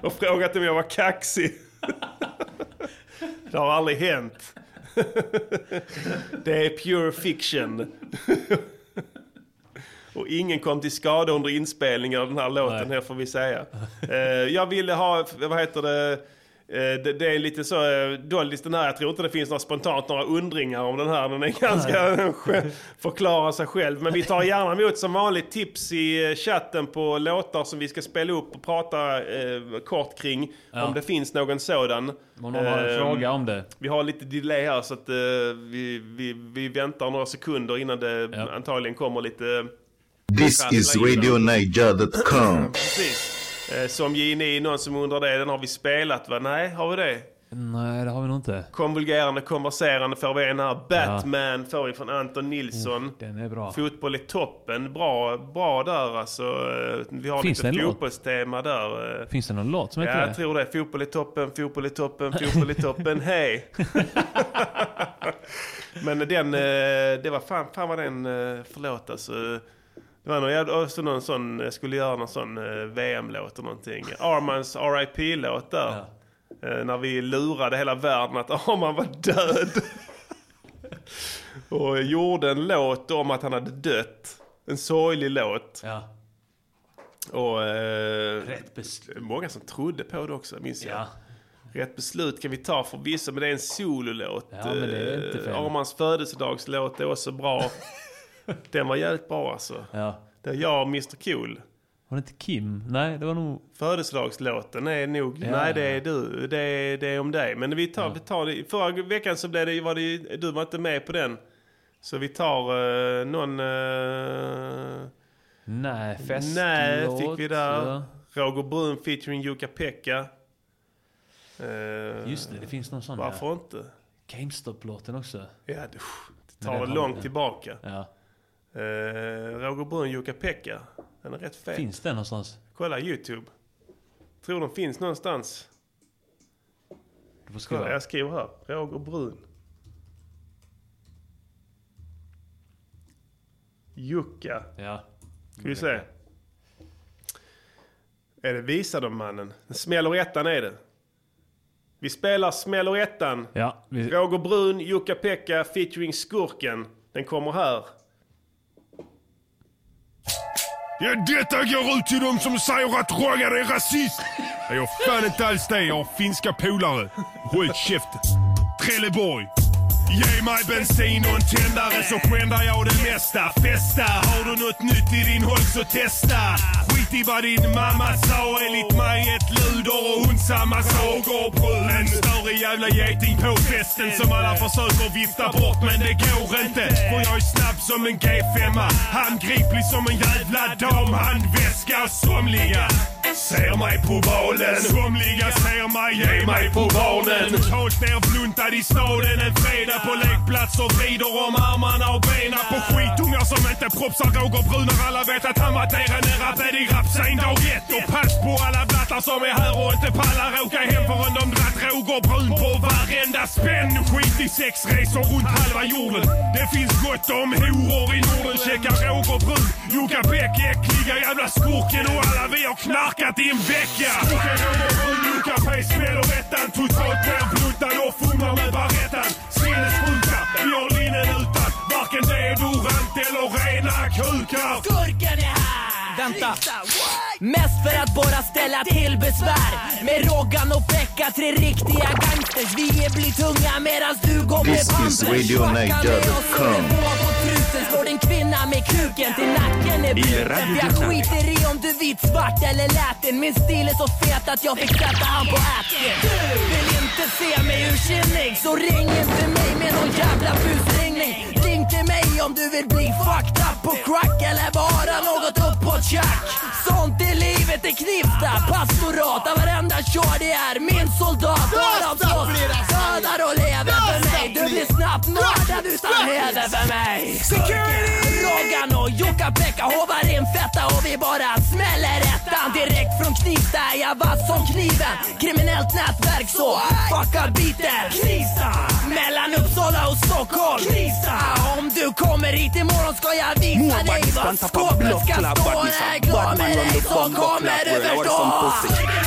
Och frågat om jag var kaxig. Det har aldrig hänt. Det är pure fiction. Och ingen kom till skada under inspelningen av den här låten, här får vi säga. Eh, jag ville ha, vad heter det, det, det är lite så eh, doldis den här, jag tror inte det finns några spontant några undringar om den här. Den är ganska, förklarar sig själv. Men vi tar gärna emot som vanligt tips i eh, chatten på låtar som vi ska spela upp och prata eh, kort kring. Ja. Om det finns någon sådan. Om någon har en Eh, fråga om det. Vi har lite delay här så att eh, vi, vi, vi väntar några sekunder innan det antagligen kommer lite... This is RadioNiger.com. Eh, som Gini, någon som undrar det, den har vi spelat va? Nej, har vi det? Nej, det har vi nog inte. Konvulgerande, konverserande får vi en här. Batman får vi från Anton Nilsson. Den är bra. Fotboll i toppen, bra, bra där alltså. Eh, Vi har Finns lite en låt? fotbollstema där. eh. Finns det någon låt som heter Ja, det? jag tror det. Fotboll i toppen, fotboll i toppen, fotboll i toppen, hej! Men den, det var fan, fan var den, förlåt alltså. Det var någon, jävla- också någon sån, jag skulle göra någon sån eh, VM-låt eller någonting. Armans RIP-låt där. Eh, När vi lurade hela världen att Arman var död. Och gjorde en låt om att han hade dött. En sorglig låt. Ja. Och, eh, Rätt beslut. Många som trodde på det också, minns jag. Ja. Rätt beslut kan vi ta för vissa, men det är en sololåt. Ja, men det är inte fel. Eh, Armans födelsedagslåt är också bra. Den var jävligt bra alltså. Ja. Det är jag och Mr Cool. Var det inte Kim? Nej, det var nog... Födelsedagslåten är nog... Ja. Nej, det är du. Det är, det är om dig. Men vi tar, vi tar det. Förra veckan så blev det, var det... Du var inte med på den. Så vi tar uh, någon... eh, Nej, festlåt. Nej, fick vi där. Ja. Roger Brun featuring Jukka-Pekka. Eh, Just det, det finns någon sån Varför där. inte? GameStop-låten också. Ja, det, det tar det långt tillbaka. Ja. Eh, Roger Brun, Jukka-Pekka. Den är rätt fet. Finns den någonstans? Kolla YouTube. Tror de finns någonstans. Du får skriva. Kolla, jag skriver här. Roger Brun. Jukka. Ja. Ska vi se. Är det Visa dem mannen? Smäller ettan är det. Vi spelar Smäller ettan. Ja, vi... Roger Brun, Jukka-Pekka featuring Skurken. Den kommer här. Ja, detta går ut till dem som säger att Roger är rasist. Jag är fan inte alls det. Jag har finska polare. Håll käften. Trelleborg. Ge mig bensin och en tändare så skändar jag det mesta. Festa, har du något nytt i din holk så testa. Skit i vad din mamma sa, enligt mig ett luder och ondsamma sagor brun. En större jävla geting på festen som alla försöker vifta bort men det går inte. För jag är snabb som en G5, handgriplig som en jävla damhandväska. Somliga ser mig på valen, somliga ser mig, ge mig på barnen. Totalt nerbluntad i staden en fredag på lekplatser vrider om armarna och benen på skitungar som inte propsar Roger Brun när alla vet att han var degenererad i rap sen dag ett. Och pass på alla blattar som är här och inte pallar åka hem förrän de dratt Roger Brun på varenda spänn. Skit i sexresor runt halva jorden. Det finns gott om horor i Norden. Checka Roger Brun, Jukka Bäck, äckliga jävla skurken och alla vi har knarkat i en vecka. Skurken Roger Brun, Jukka smäller ettan. Totalt nerbluntad och fumlar med barettan. Sinnessjuka, vi har linnen utan varken deodorant eller rena kukar. Skurken är! Vänta! Mest för att bara ställa till besvär. Med Roggan och Pekka, tre riktiga gangsters. Vi är blir tunga medans du går med pampers. Fucka med oss och på truten slår din kvinna med kuken till nacken. Är bruten jag skiter i om du vit, svart eller latin Min stil är så fet att jag fick sätta han på Atkin Du vill inte se mig ursinnig Så ring inte mig med någon jävla busringning Ring till mig om du vill bli fucked up på crack Eller bara något upp på tjack Sånt är livet i Knivsta pastorat Där varenda shorty är. Min soldat två dödar och blir snabbt mördad utan heder för mig. Roggan och Jukka-Pekka hovar in fetta och vi bara smäller ettan. Direkt från Knivsta är jag vass som kniven. Kriminellt nätverk så fucka biten. Knivsta! Mellan Uppsala och Stockholm. Knivsta! Om du kommer hit imorgon ska jag visa dig vad skåpet ska stå Är jag glad. Med dig så kommer du förstå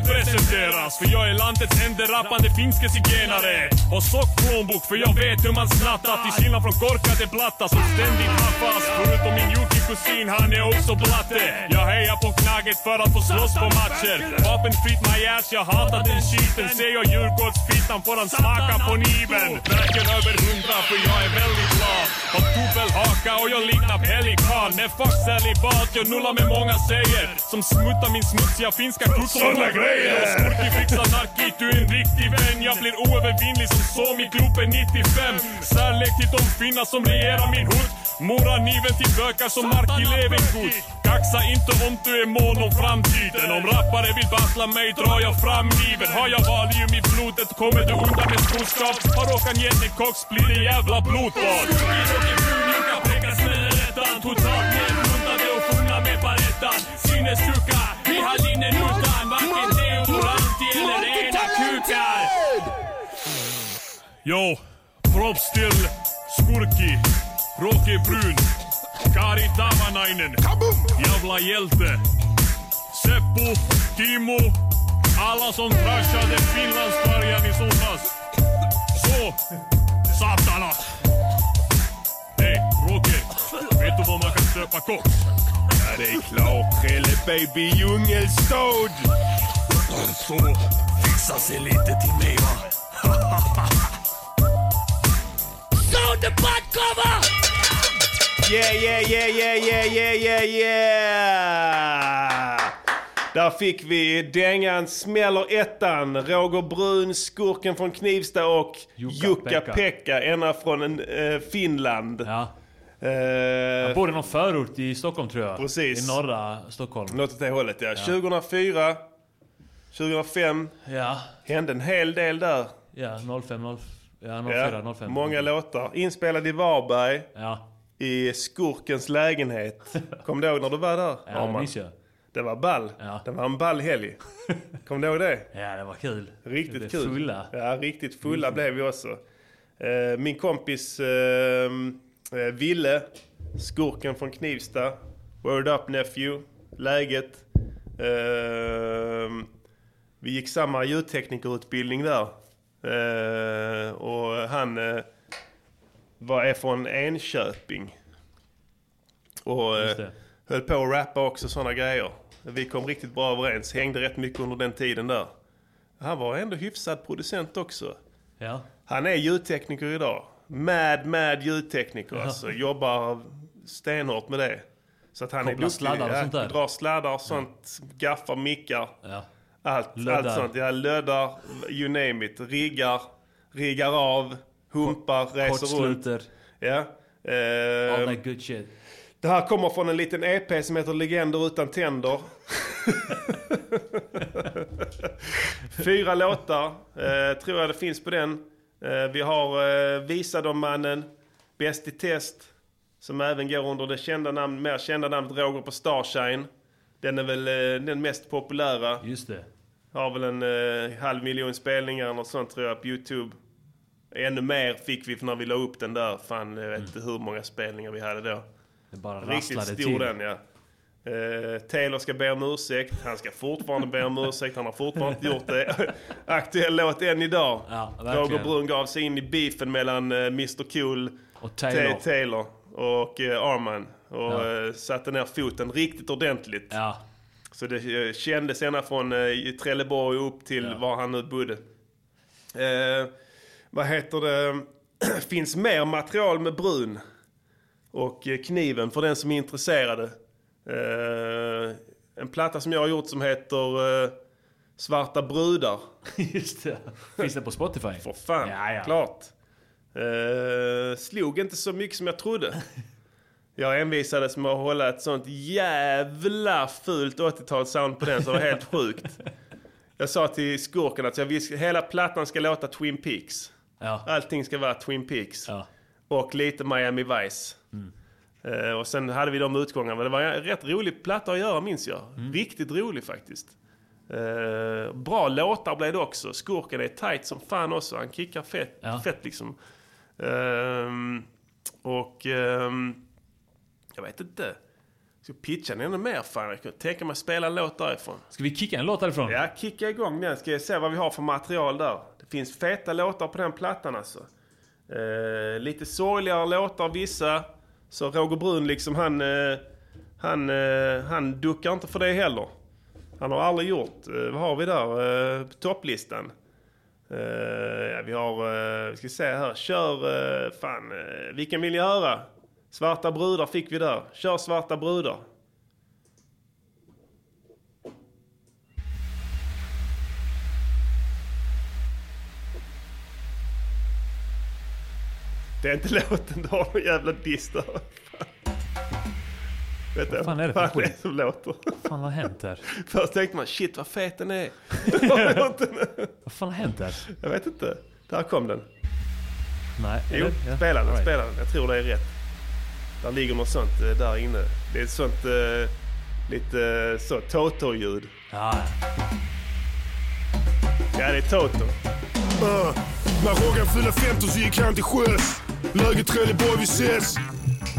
behöver inte presenteras För jag är landets enda rappande finske zigenare. Har sockplånbok för jag vet hur man snattar. Till skillnad från korkade blatta som ständigt haffas Förutom min Jocke-kusin, han är också blatte. Jag hejar på Knaget för att få slåss på matcher. Vapenfritt my ass, jag hatar den skiten. Ser jag Djurgårdsfittan får han smaka på niven. Verkar över hundra för jag är väldigt glad. Har dubbelhaka och jag liknar pelikan. Men fuck celibat, jag nullar med många säger. Som smuttar min smutsiga finska kutt Såna grejer! Skurki fixar narkit, du är en riktig vän. Jag blir oövervinnlig som som i gropen 95 Särlek till de finnar som regerar min hud Mora niven till bökar som Marki Levengood Kaxa inte om du är mån om framtiden. Om rappare vill battla mig drar jag fram kniven. Har jag valium i blodet kommer du undan med skoskav Har råkan gett dig kox blir det jävla blodbad. Totalt nedbuntade och fungna med parettan. Sinnessjuka, vi har linnen Yo, props till Skurki, Rocky Brun, Kari Tavanainen, jävla hjälte. Seppo, Timo, alla som trashade Finlandsfärjan i somras. Så, satana! Hej, Rocky, vet du var man kan köpa koks? Ja, det är klart. Trelle baby djungelstad. Så, fixa sig lite till mig va. Sound the butt cover! Yeah, yeah, yeah, yeah, yeah, yeah, yeah, yeah! Där fick vi dängan Smäller ettan, Roger Brun, skurken från Knivsta och Jukka-Pekka, ena från en, eh, Finland. Ja. Eh, Jag bor i någon förort i Stockholm tror jag. Precis. I norra Stockholm. Något åt det hållet ja. 2004, 2005. Ja. Hände en hel del där. Ja, 05, 0, ja, 04, 05. Många låtar. Inspelad i Varberg. Ja. I Skurkens lägenhet. Kom du ihåg när du var där? Ja, det minns jag. Det var ball. Det var en ball helg. Kom du ihåg det? Ja, det var kul. Riktigt blev kul. fulla. Ja, riktigt fulla blev vi också. Eh, min kompis eh, eh, Ville, skurken från Knivsta. Word up nephew. Läget. Vi gick samma ljudteknikerutbildning där. Eh, och han eh, var, är från Enköping. Och eh, höll på att rappa också sådana grejer. Vi kom riktigt bra överens, hängde rätt mycket under den tiden där. Han var ändå hyfsad producent också. Ja. Han är ljudtekniker idag. Mad, mad ljudtekniker Ja. alltså. Jobbar stenhårt med det. Så att han är Kopplar duktig. sladdar och Ja, sånt där. Drar sladdar och sånt. Gaffar, mickar. Ja. Allt, Löddar. allt sånt. Ja, löddar, you name it. Riggar, riggar av, humpar, reser runt. Ja. Eh, All that good shit. det här kommer från en liten EP som heter Legender utan tänder. Fyra låtar, eh, tror jag det finns på den. Eh, vi har eh, Visa dem mannen, Bäst i test, som även går under det kända namn, mer kända namnet Roger på Starshine. Den är väl eh, den mest populära. Just det. Har väl en eh, halv miljon spelningar och sånt tror jag på Youtube. Ännu mer fick vi när vi la upp den där. Fan, jag vet inte hur många spelningar vi hade då. Det bara Riktigt stor till. den ja. Eh, Taylor ska be om ursäkt. Han ska fortfarande be om ursäkt. Han har fortfarande inte gjort det. Aktuell låt än idag. verkligen. Roger Brun gav sig in i beefen mellan eh, Mr Cool Och Taylor. Ta- Taylor och eh, Arman. och Ja. eh, satte ner foten riktigt ordentligt. Ja. Så det eh, kändes ända från eh, Trelleborg upp till var han nu bodde. Eh, vad heter det? finns mer material med brun och eh, kniven för den som är intresserade. Eh, en platta som jag har gjort som heter eh, Svarta brudar. Just det. Finns det på Spotify? För fan, Ja, ja. klart. Eh, slog inte så mycket som jag trodde. Jag envisades med att hålla ett sånt jävla fult 80-talssound på den som var helt sjukt. Jag sa till skurken att jag vill, hela plattan ska låta Twin Peaks. Ja. Allting ska vara Twin Peaks. Och lite Miami Vice. Eh, och sen hade vi de utgångarna. Det var en rätt rolig platta att göra minns jag. Riktigt rolig faktiskt. Eh, bra låtar blev det också. Skurken är tight som fan också. Han kickar fett, fett liksom. Ehm, och ehm, jag vet inte. Ska pitcha den ännu mer? Fan, jag kunde tänka mig att spela en låt därifrån. Ska vi kicka en låt därifrån? Ja, kicka igång den. Ska jag se vad vi har för material där. Det finns feta låtar på den plattan alltså. Eh, lite sorgligare låtar vissa. Så Roger Brun liksom han, eh, han, eh, han duckar inte för det heller. Han har aldrig gjort. Eh, vad har vi där eh, på topplistan? Eh, ja, vi har, vi ska se här, kör, fan, vilken vill ni höra? Svarta brudar fick vi där. Kör Svarta brudar. Det är inte låten, du har någon jävla diss där. Vet du Vad fan är det för skit? som låter? Vad fan har hänt där? Först tänkte man shit vad fet den är. Vad fan har hänt där? Jag vet inte. Där kom den. Nej. Jo, det- spela den, spela den. Jag tror det är rätt. Där ligger något sånt eh, där inne. Det är ett sånt eh, lite eh, så Toto-ljud. Ja. Ja, det är Toto. Uh, när Roggan fyllde 50 så gick han till sjöss. Läget Trelleborg vi ses.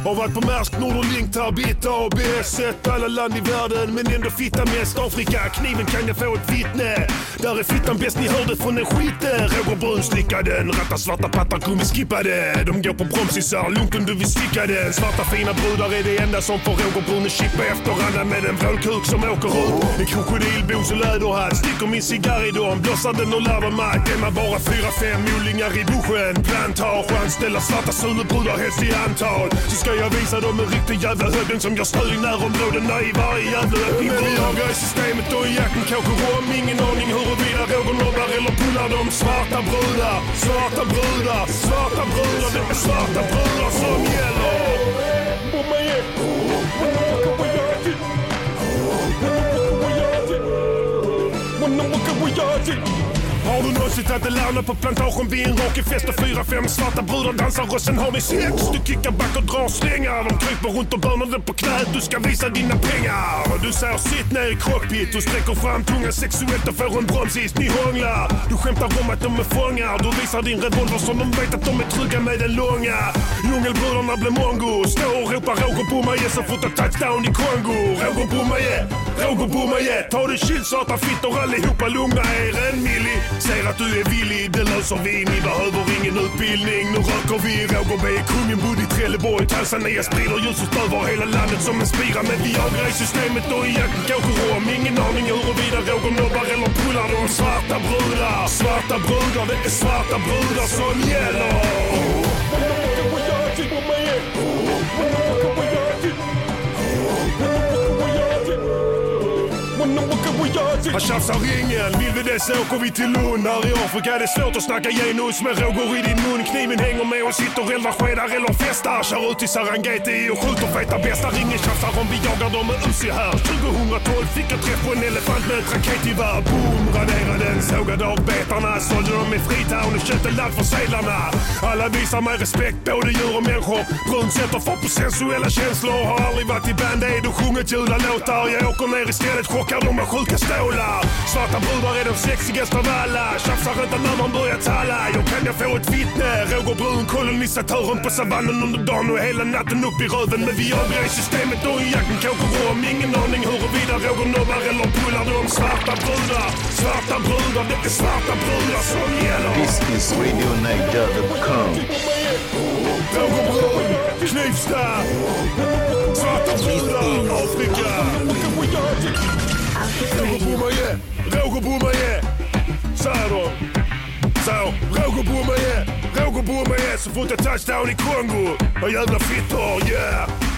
Har varit på Maersk, Nord och Link, Tarbit, AB. Sett alla land i världen men ändå fitta mest. Afrika, kniven kan jag få ett vittne. Där är fittan bäst, ni hörde från den skiten. Roger Brun slickade den, rattar svarta pattar gummi skippade. De går på bromsisar, lugnt om du vill sticka den. Svarta fina brudar är det enda som får Roger Brun att chippa efter andra med en vrålkuk som åker ut. En krokodilbos och läderhatt, sticker min cigarr i dem, blossar den och lavar matt. Är man bara fyra, fem odlingar i buschen, plantage, anställa svarta sulebrudar helst i antal. Så ska jag visar dem en riktig jävla högden som gör stöd i närområdena i varje jävla öppning. Vi i systemet och i jakten kanske rom. Ingen aning huruvida Roger nobbar eller pullar de svarta brudar. Svarta brudar, svarta brudar. Det är svarta brudar som gäller. Har du någonsin tagit en lärna på plantagen vid en rockefest och fyra, fem svarta brudar dansar och sen har ni sex? Du kickar back och drar slängar. De kryper runt och bönar dig på knät. Du ska visa dina pengar. Du säger sitt ner i cockpit och sträcker fram tungan sexuellt och får en bromsis. Ni hånglar. Du skämtar om att de är fångar. Du visar din revolver som de vet att de är trygga med den långa. Djungelbrudarna blir mongo. Står och ropar Roger Boumaier så fort touchdown i Kongo. Roger Boumaier, Roger Boumaier. Ta det chill satan fittor allihopa. Lugna er en milli. Säger att du är villig, det löser vi. Ni behöver ingen utbildning. Nu röker vi. Roger B är kungen, bodde i Trelleborg. Tanzania sprider ljuset över hela landet som en spira. Men vi jagar i systemet och i jakten åker om. Ingen aning huruvida Roger nobbar eller pullar de svarta brudar. Svarta brudar, det är svarta brudar som gäller. Typ- Han tjafsar ringen, vill vi det så åker vi till Lund. Här i Afrika är det svårt att snacka genus med rågor i din mun. Kniven hänger med och sitter eldar, skedar eller festar. Kör ut till Serengeti och skjuter feta bästa. Ingen tjafsar om vi jagar dem med Uzi här. 2012 fick jag träff på en elefant med ett raketgevär. Boom, raderade den, sågade av betarna. Sålde dem i Freetown och köpte ladd för sedlarna. Alla visar mig respekt, både djur och människor. Brunt sätter fart på sensuella känslor. Har aldrig varit i Band Aid och sjungit julalåtar. Jag åker ner istället, chockar dem med sjuka stålar. Svarta brudar är de sexigaste av alla. Tjafsar inte när man börjar tala. Jag kan jag få ett vittne? Roger Brun, kolonisatören på savannen under dagen och hela natten upp i röven. Men vi jagar i systemet och i jakten kåker om. Ingen aning huruvida Roger nobbar eller pullar de svarta brudar. Svarta brudar, det är svarta brudar som gäller. This is RadioNiger.com. Roger Brun, Knivsta. Revko Puma je, Revko Puma je, Saro. Sao, Revko Puma je, Revko Puma je, se fute touchdown i Kongu. A ja grafito, yeah.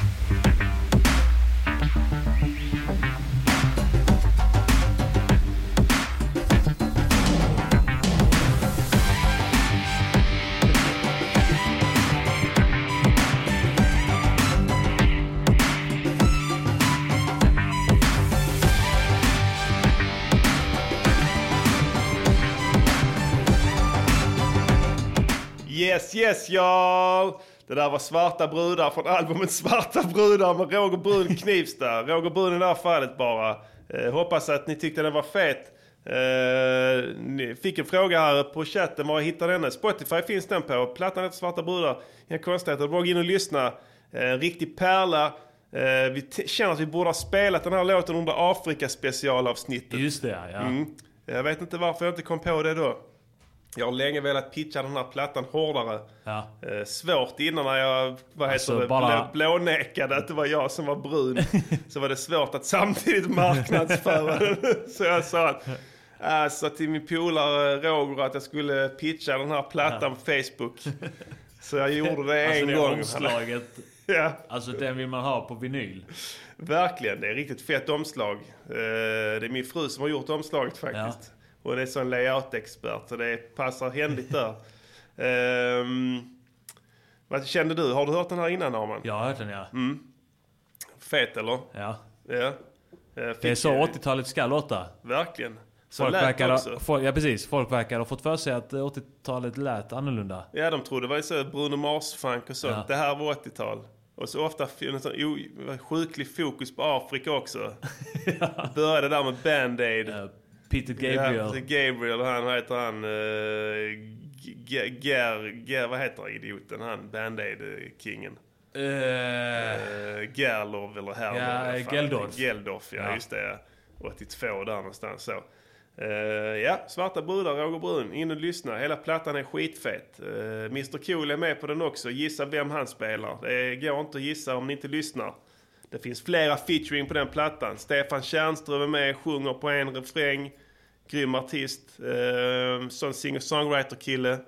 Yes, yes, y'all! Det där var Svarta brudar från albumet Svarta brudar med Roger Brun Knivsta. Roger Brun i det här fallet bara. Eh, hoppas att ni tyckte den var fet. Eh, ni fick en fråga här på chatten, var jag hittar denna? Spotify finns den på. Plattan heter Svarta brudar. Inga konstigheter. Bara gå in och lyssna. Eh, en riktig pärla. Eh, vi känner att vi borde ha spelat den här låten under Afrika specialavsnittet. Just det, ja. Mm. Jag vet inte varför jag inte kom på det då. Jag har länge velat pitcha den här plattan hårdare. Ja. Eh, svårt innan när jag vad Alltså, heter det, bara- blå, blånekade att det var jag som var brun. så var det svårt att samtidigt marknadsföra den. Så jag sa att, alltså, till min polare Roger att jag skulle pitcha den här plattan på Facebook. Så jag gjorde det alltså en det gång. omslaget. ja. Alltså den vill man ha på vinyl. Verkligen, det är riktigt fett omslag. Eh, Det är min fru som har gjort omslaget faktiskt. Och det är sån layout-expert, så det passar händigt där. Ehm, vad kände du? Har du hört den här innan Arman? Jag har hört den ja. Mm. Fet eller? Ja. Ja. Eh, Det är så 80-talet ska låta. Verkligen. Så Folk verkar, också. folk, ja precis, folk verkar ha fått för sig att 80-talet lät annorlunda. Ja, de trodde det var så Bruno Mars-funk och sånt. Ja. Det här var 80-tal. Och så ofta en sån sjuklig fokus på Afrika också. Började där med Band-Aid. Peter Gabriel. Peter Gabriel han, heter han? Uh, Ger, Ger, vad heter han, idioten? Han, Band-Aid-kingen. Uh, uh, Gerlov eller Herlov. Ja. Geldorf. Geldorf, ja, Ja. just det. ja. 82 där någonstans så. Eh, ja, Svarta brudar, Roger Brun. In och lyssna. Hela plattan är skitfet. Uh, Mr Cool är med på den också. Gissa vem han spelar. Det går inte att gissa om ni inte lyssnar. Det finns flera featuring på den plattan. Stefan Tjärnström är med, sjunger på en refräng. Grym artist. Uh, sån singer-songwriter-kille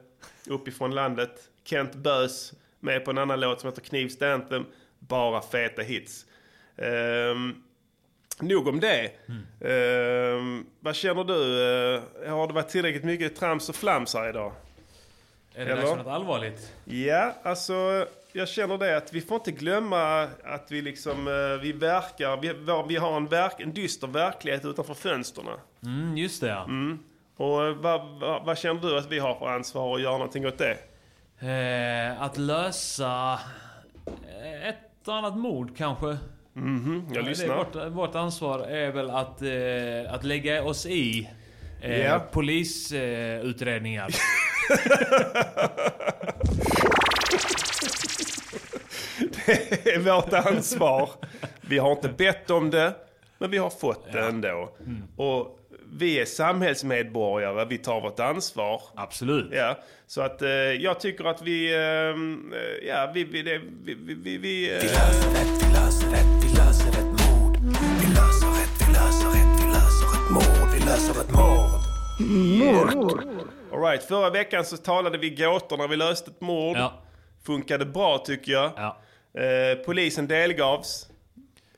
uppifrån landet. Kent Bös med på en annan låt som heter Knivsta Anthem. Bara feta hits. Um, nog om det. Ehm, vad känner du? Eh, har det varit tillräckligt mycket trams och flams här idag? Är det dags för något allvarligt? Ja, alltså jag känner det att vi får inte glömma att vi liksom, eh, vi verkar, vi, vi har en, verk, en dyster verklighet utanför fönstren. Mm, just det ja. Mm. Och eh, vad, vad, vad känner du att vi har för ansvar att göra någonting åt det? Eh, att lösa eh, ett annat mord kanske. Mhm, jag lyssnar. vårt, vårt ansvar är väl att, eh, att lägga oss i eh, Ja. polisutredningar. Det är vårt ansvar. Vi har inte bett om det, men vi har fått det ändå. Och vi är samhällsmedborgare, vi tar vårt ansvar. Absolut. Ja, så att eh, jag tycker att vi, eh, ja, vi, vi, det, vi, vi, vi, vi, eh, Vi löser ett, vi löser ett mord. Vi löser ett, vi löser ett, vi löser ett mord. Vi löser ett mord. Mord. All right, förra veckan så talade vi gåtor när vi löste ett mord. Funkade bra tycker jag. Eh, polisen delgavs.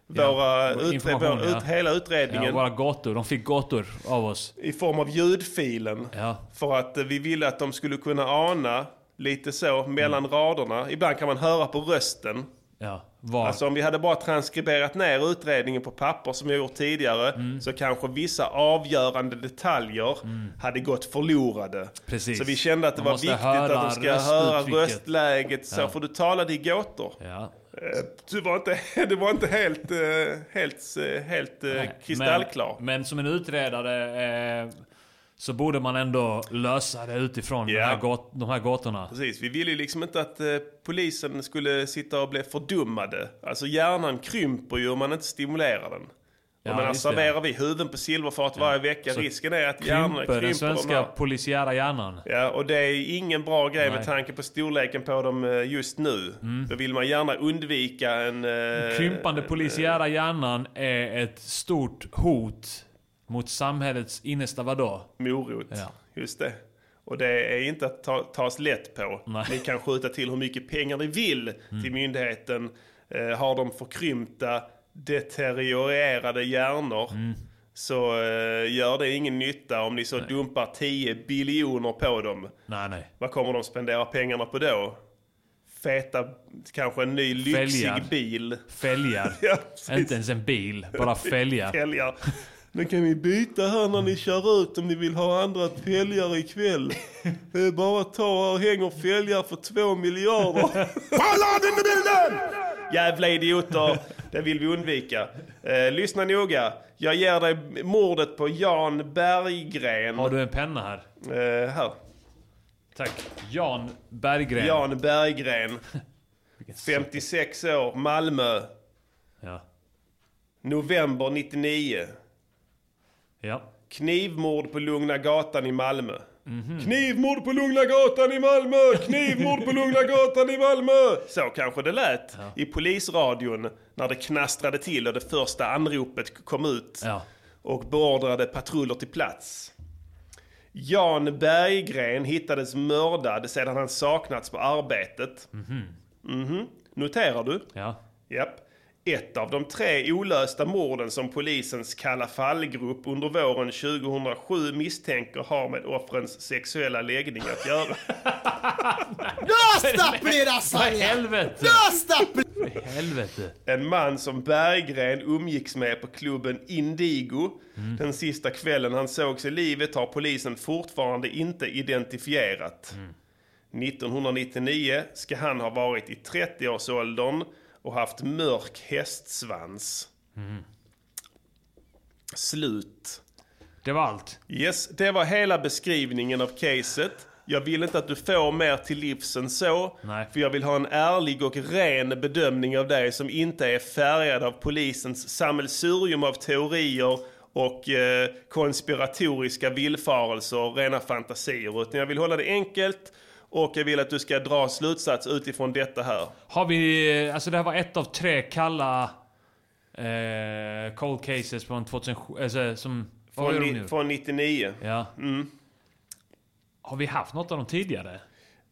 Våra Ja, utre- vår, ja. ut, hela utredningen. Ja, våra gåtor. De fick gåtor av oss. I form av ljudfilen. För att eh, vi ville att de skulle kunna ana lite så mellan raderna. Ibland kan man höra på rösten. Ja, var? Alltså om vi hade bara transkriberat ner utredningen på papper som jag gjort tidigare Mm. så kanske vissa avgörande detaljer hade gått förlorade. Precis. Så vi kände att det Man var viktigt att de ska höra röstläget. Så Ja. för du talade i gåtor. Ja. Eh, Du var inte, du var inte helt, eh, helt, eh, helt eh, kristallklar. Men, men som en utredare eh, så borde man ändå lösa det utifrån de, här gåt, de här gåtorna. Precis, vi ville ju liksom inte att eh, polisen skulle sitta och bli fördummade. Alltså hjärnan krymper ju om man inte stimulerar den. Ja, Jag menar, serverar vi huvuden på silverfat varje vecka, Så risken är att hjärnan Krymper den de svenska här. polisiära hjärnan. Ja, och det är ingen bra grej Nej. med tanke på storleken på dem eh, just nu. Då vill man gärna undvika en... eh, Krympande polisiära hjärnan är ett stort hot Mot samhällets innersta vadå? Morot. Ja. Just det. Och det är inte att ta, tas lätt på. Ni kan skjuta till hur mycket pengar ni vill Mm. till myndigheten. Eh, har de förkrympta, deteriorerade hjärnor Mm. så eh, gör det ingen nytta om ni så dumpar 10 biljoner på dem. Nej, nej. Vad kommer de spendera pengarna på då? Feta, kanske en ny lyxig Fälgar. bil. Fälgar. Ja. Inte ens en bil, bara fälgar. Fälgar. Nu kan vi byta här när ni kör ut om ni vill ha andra fälgar ikväll. Det är bara att ta och hänger fälgar för två miljarder. Ballad in i bilden! Jävla idioter. Det vill vi undvika. Eh, lyssna noga. Jag ger dig mordet på Jan Berggren. Har du en penna här? Eh, här. Tack. Jan Berggren. Jan Berggren. 56 år, Malmö. Ja. November 99. Ja. Knivmord på Lugna Gatan i Malmö. Mhm. Knivmord på Lugna Gatan i Malmö! Knivmord på Lugna Gatan i Malmö! Så kanske det lät i polisradion när det knastrade till och det första anropet kom ut och beordrade patruller till plats. Jan Berggren hittades mördad sedan han saknats på arbetet. Mhm. Noterar du? Ja. Japp. Ett av de tre olösta morden som polisens Kalla fall-grupp under våren 2007 misstänker har med offrens sexuella läggning att göra. Pliras Vad i helvete? I helvete? En man som Berggren umgicks med på klubben Indigo Mm. den sista kvällen han sågs i livet har polisen fortfarande inte identifierat. Mm. 1999 ska han ha varit i 30-årsåldern och haft mörk hästsvans. Mm. Slut. Det var allt. Yes, det var hela beskrivningen av caset. Jag vill inte att du får mer till livs än så. Nej. För jag vill ha en ärlig och ren bedömning av dig som inte är färgad av polisens sammelsurium av teorier och eh, konspiratoriska villfarelser och rena fantasier. Utan jag vill hålla det enkelt och jag vill att du ska dra slutsats utifrån detta här. Har vi, alltså det här var ett av tre kalla eh, cold cases från 2007, alltså som... vad Från, ni, nu? från 99. Ja. Mm. Har vi haft något av dem tidigare?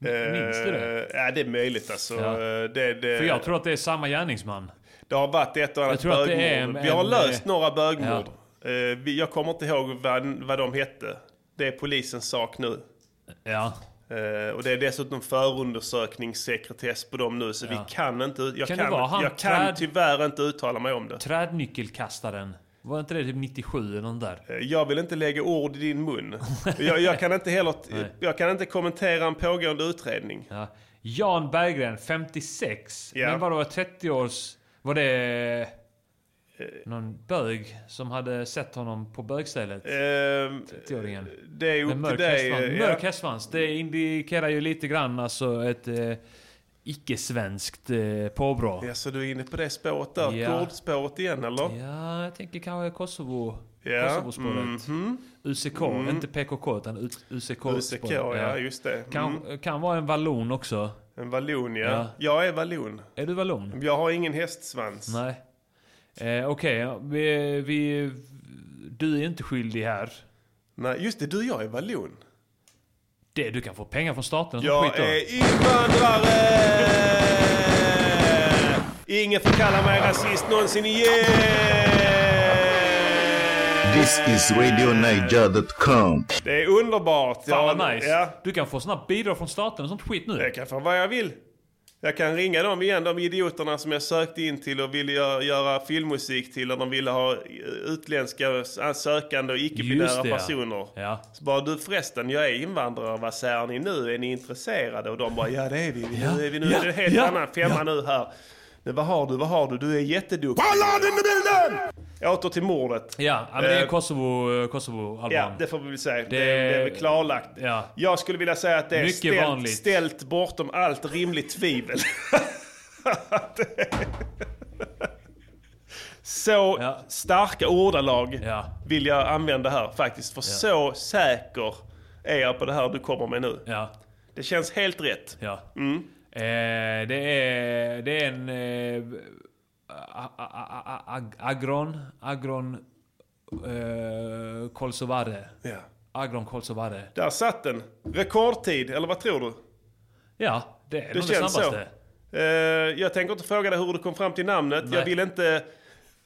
Eh, Minns du det? Ja, det är möjligt alltså. Ja. Det, det, För jag tror att det är samma gärningsman. Det har varit ett och annat bögmord. Vi har en- löst några bögmord. Ja. Eh, Jag kommer inte ihåg vad, vad de hette. Det är polisens sak nu. Ja. Eh, Och det är dessutom förundersökningssekretess på dem nu så Ja. vi kan inte... Jag Kan kan, han jag kan träd- tyvärr inte uttala mig om det. Trädnyckelkastaren. Var inte det typ 97 eller något där? Eh, Jag vill inte lägga ord i din mun. Jag, jag kan inte heller... Jag kan inte kommentera en pågående utredning. Ja. Jan Berggren, 56. Ja. Men vadå, 30 års... Var det någon bög som hade sett honom på bögstället? 30-åringen. det är upp till dig, hästsvans. ja. Mörk hästsvans. Det indikerar ju lite grann alltså ett eh, icke-svenskt eh, påbrå. Ja, så du är inne på det spåret där? Ja. Kurdspåret igen eller? Ja, jag tänker kanske Kosovo. Ja, Kosovo-spåret. mhm. UCK, Mm. inte PKK utan U- UCK. UCK, ja, just det. Kan, Mm. kan vara en vallon också. En vallon, ja. Ja. Jag är vallon. Är du vallon? Jag har ingen hästsvans. Nej. Eh, Okej, ja, vi, vi, du är inte skyldig här. Nej, just det. Du, jag är vallon. Det, du kan få pengar från staten Jag är invandrare! Ingen får kalla mig rasist någonsin igen! This is RadioNiger.com. Det är underbart. Fan vad nice. Ja, Du kan få såna bidrag från staten och sånt skit nu. jag kan få vad jag vill. Jag kan ringa dem igen, de idioterna som jag sökte in till och ville göra, göra filmmusik till och de ville ha utländska sökande och icke-binära ja. personer. Ja. Så bara du förresten, jag är invandrare, vad säger ni nu? Är ni intresserade? Och de bara, ja det är vi. Ja, Nu är vi nu ja, är det en helt ja, annan femma ja. nu här. Men vad har du, vad har du? Du är jätteduktig. Ballad in i bilden! Åter till mordet. Ja, ja, men det är Eh, Kosovo, Kosovo alban. Ja, det får vi väl säga. Det, Det- det är väl klarlagt. Ja. Jag skulle vilja säga att det är ställt, vanligt. ställt bortom allt rimligt tvivel. så starka ordalag vill jag använda här faktiskt. För så säker är jag på det här du kommer med nu. Ja. Det känns helt rätt. Ja. Mm. Eh, det, är, det är en eh, agron, agron Uh, Kolsovare. Ja. Agron Kolsovare. Där satt den. Rekordtid, eller vad tror du? Ja, det är Det nog det känns så. snabbaste. Eh, jag tänker inte fråga dig hur du kom fram till namnet. Nej. Jag vill inte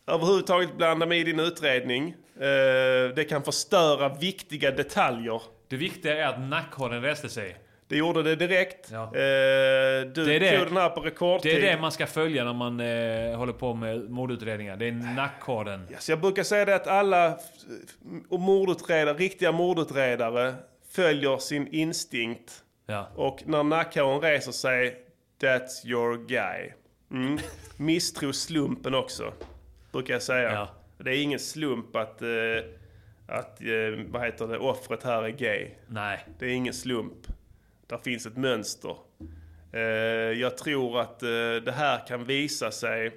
överhuvudtaget blanda mig i din utredning. Eh, det kan förstöra viktiga detaljer. Det viktiga är att nackhåren reste sig. Det gjorde det direkt. Ja. Eh, du Det är det. tog den här på rekordtid. Det är det man ska följa när man eh, håller på med mordutredningar. Det är nackhåren. Så jag brukar säga det att alla mordutredare, riktiga mordutredare följer sin instinkt. Ja. Och när nackhåren reser sig, that's your guy. Mm. Misstro slumpen också, brukar jag säga. Det är ingen slump att, eh, att eh, vad heter det, offret här är gay. Nej. Det är ingen slump. Där finns ett mönster. Eh, jag tror att eh, det här kan visa sig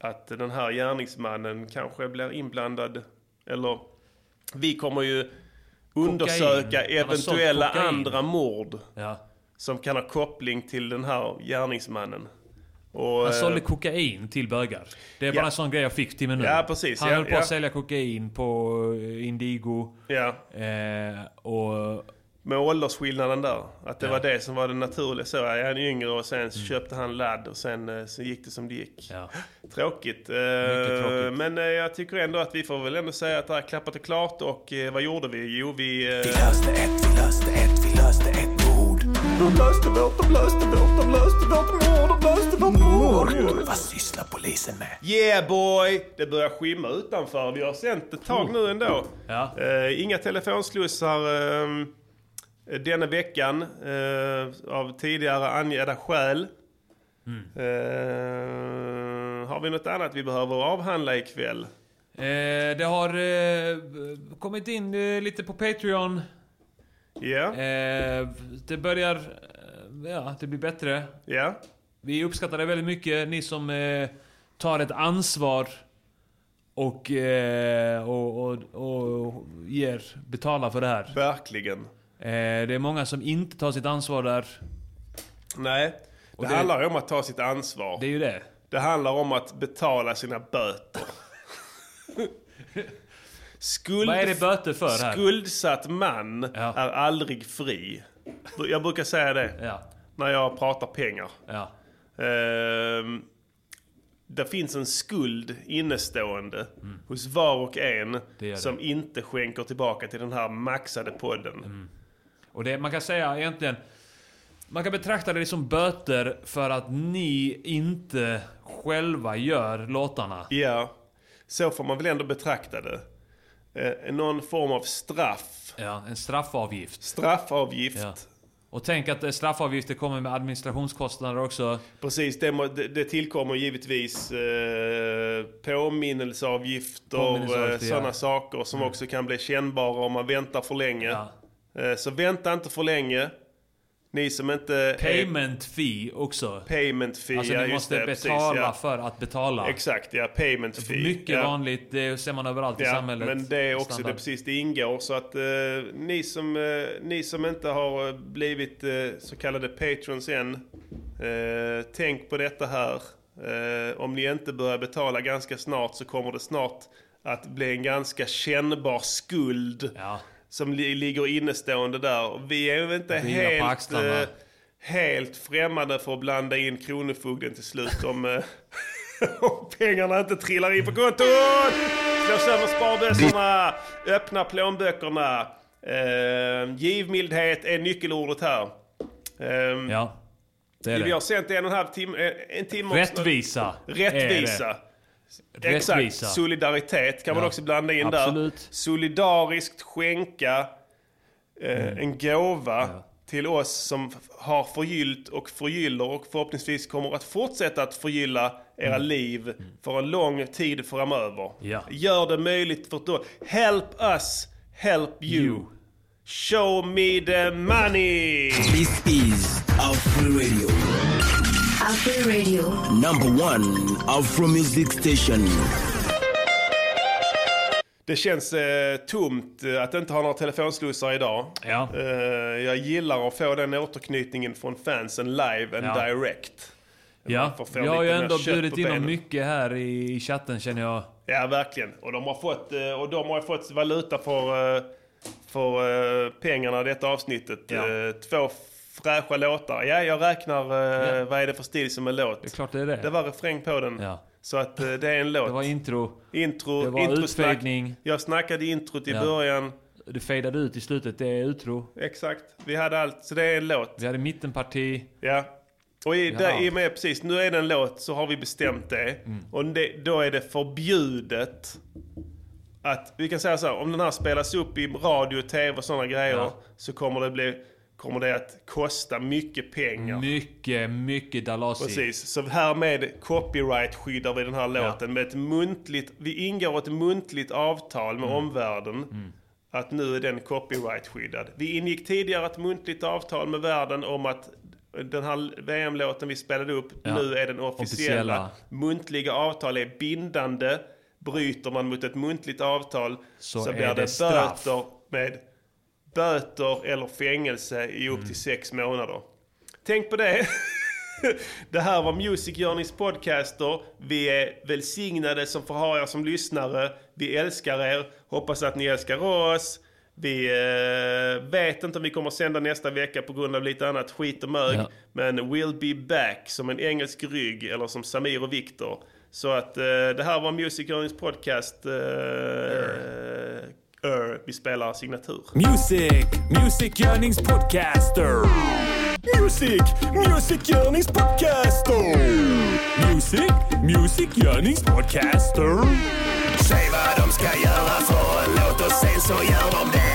att den här gärningsmannen kanske blir inblandad. Eller vi kommer ju undersöka sålt eventuella kokain. andra mord Ja. som kan ha koppling till den här gärningsmannen. Och, Han eh, sålde kokain till bögar. Det är bara Ja. en sån grej jag fick till mig nu. Ja, precis. Han Ja, höll på ja. att sälja kokain på eh, Indigo. Ja. Eh, och... Med åldersskillnaden där. Att det Ja. var det som var det naturliga. Så är han yngre och sen Mm. köpte han ladd och sen eh, så gick det som det gick. Ja. Tråkigt. Eh, tråkigt. Men eh, jag tycker ändå att vi får väl ändå säga att det här klappat är klart. Och vad gjorde vi? Jo, vi... Vi löste ett, vi löste ett, vi löste ett mord. De löste vårt, de löste vårt, de löste vårt mord, de löste vårt mord. Vad sysslar polisen med? Yeah boy! Det börjar skimma utanför. Vi har sänt ett tag nu ändå. Ja. Inga telefonslussar eh, denna veckan eh, av tidigare angivna skäl. Mm. Eh, har vi något annat vi behöver avhandla ikväll? Eh, det har eh, kommit in eh, lite på Patreon. Ja. Eh, det börjar... eh, Ja, det blir bättre. Ja. Vi uppskattar det väldigt mycket, ni som eh, tar ett ansvar och, eh, och, och, och ger, betalar för det här. Verkligen. Eh, det är många som inte tar sitt ansvar där. Nej, det, det- handlar ju om att ta sitt ansvar. Det är ju det. Det handlar om att betala sina böter. Skuld, Vad är det böter för här? Skuldsatt man är aldrig fri. Jag brukar säga det när jag pratar pengar. Ja. Ehm, det finns en skuld innestående hos var och en Mm. Det det. som inte skänker tillbaka till den här maxade podden. Mm. Och det, man kan säga egentligen... Man kan betrakta det som böter för att ni inte själva gör låtarna. Ja, så får man väl ändå betrakta det. Eh, någon form av straff. Ja, en straffavgift. Straffavgift. Ja. Och tänk att eh, straffavgifter kommer med administrationskostnader också. Precis, det, det, tillkommer givetvis eh, påminnelseavgifter och Påminnelseavgifter, sådana ja. saker som också kan bli kännbara om man väntar för länge. Eh, så vänta inte för länge. Ni som inte... Payment fee också. Payment fee, Alltså ja, ni måste det, precis, betala ja. för att betala. Exakt, ja. Payment fee. Mycket ja. vanligt, det ser man överallt i Ja, samhället. men det är också Standard. det, precis, det ingår. Så att eh, ni, som, eh, ni som inte har eh, blivit eh, så kallade patrons än, eh, tänk på detta här. Eh, om ni inte börjar betala ganska snart så kommer det snart att bli en ganska kännbar skuld som li- ligger innestående där. Vi är ju inte helt, eh, helt främmande för att blanda in Kronofogden till slut om, eh, om pengarna inte trillar in på kontot. Slå sönder sparbössorna, öppna plånböckerna. Eh, givmildhet är nyckelordet här. Eh, Ja, det är vi det. har sänt en och en halv timme. En timme och- Rättvisa Rättvisa. Exakt. Solidaritet kan man Ja, också blanda in där. absolut. Solidariskt skänka eh, en gåva till oss som har förgyllt och förgyller och förhoppningsvis kommer att fortsätta att förgylla era liv för en lång tid framöver. Ja. Gör det möjligt för då. Help us, help you. Show me the money! This is Afro Radio. Afro Radio. Number one Afro Music Station. Det känns eh, tomt eh, att inte ha några telefonslussar idag. Ja. Eh, jag gillar att få den återknytningen från fansen live and Ja. direct. Ja, vi har ju ändå bjudit in dem mycket här i, i chatten känner jag. Ja, verkligen. Och de har fått, eh, och de har fått valuta för, eh, för pengarna i detta avsnittet. Ja. Två fräscha låtar. Ja, jag räknar eh, vad är det för stil som är låt. Det är klart det är det. Det var refräng på den. Ja. Så att eh, det är en låt. Det var intro. Intro, Det var introsnack. Jag snackade introt i Ja. början. Det fejdade ut i slutet, det är utro. Exakt. Vi hade allt. Så det är en låt. Vi hade mittenparti. Ja. Och i, Ja. där, i och med precis, nu är det en låt så har vi bestämt det. Mm. Och det, då är det förbjudet att, vi kan säga så här, om den här spelas upp i radio, tv och sådana grejer Ja. så kommer det, bli, kommer det att kosta mycket pengar. Mycket, mycket dalasi. Precis, så härmed copyright-skyddar vi den här låten med ett muntligt, vi ingår ett muntligt avtal Mm. med omvärlden att nu är den copyright-skyddad. Vi ingick tidigare ett muntligt avtal med världen om att den här VM-låten vi spelade upp, Ja. nu är den officiella. Officiella. Muntliga avtal är bindande. Bryter man mot ett muntligt avtal så, Så blir det, det böter med böter eller fängelse i upp till sex månader. Tänk på det. Det här var Music Journeys podcaster. Vi är välsignade som får ha er som lyssnare. Vi älskar er. Hoppas att ni älskar oss. Vi eh, vet inte om vi kommer att sända nästa vecka på grund av lite annat skit och mög. Ja. Men we'll be back som en engelsk rygg eller som Samir och Viktor. Så att eh, det här var Music Journeys podcast. Eh, Ur. Vi spelar signatur. Music, Music Yearnings Podcaster. Music, Music Yearnings Podcaster. Music, Music Yearnings Podcaster. Säg vad de ska göra för en låt och sen så gör de det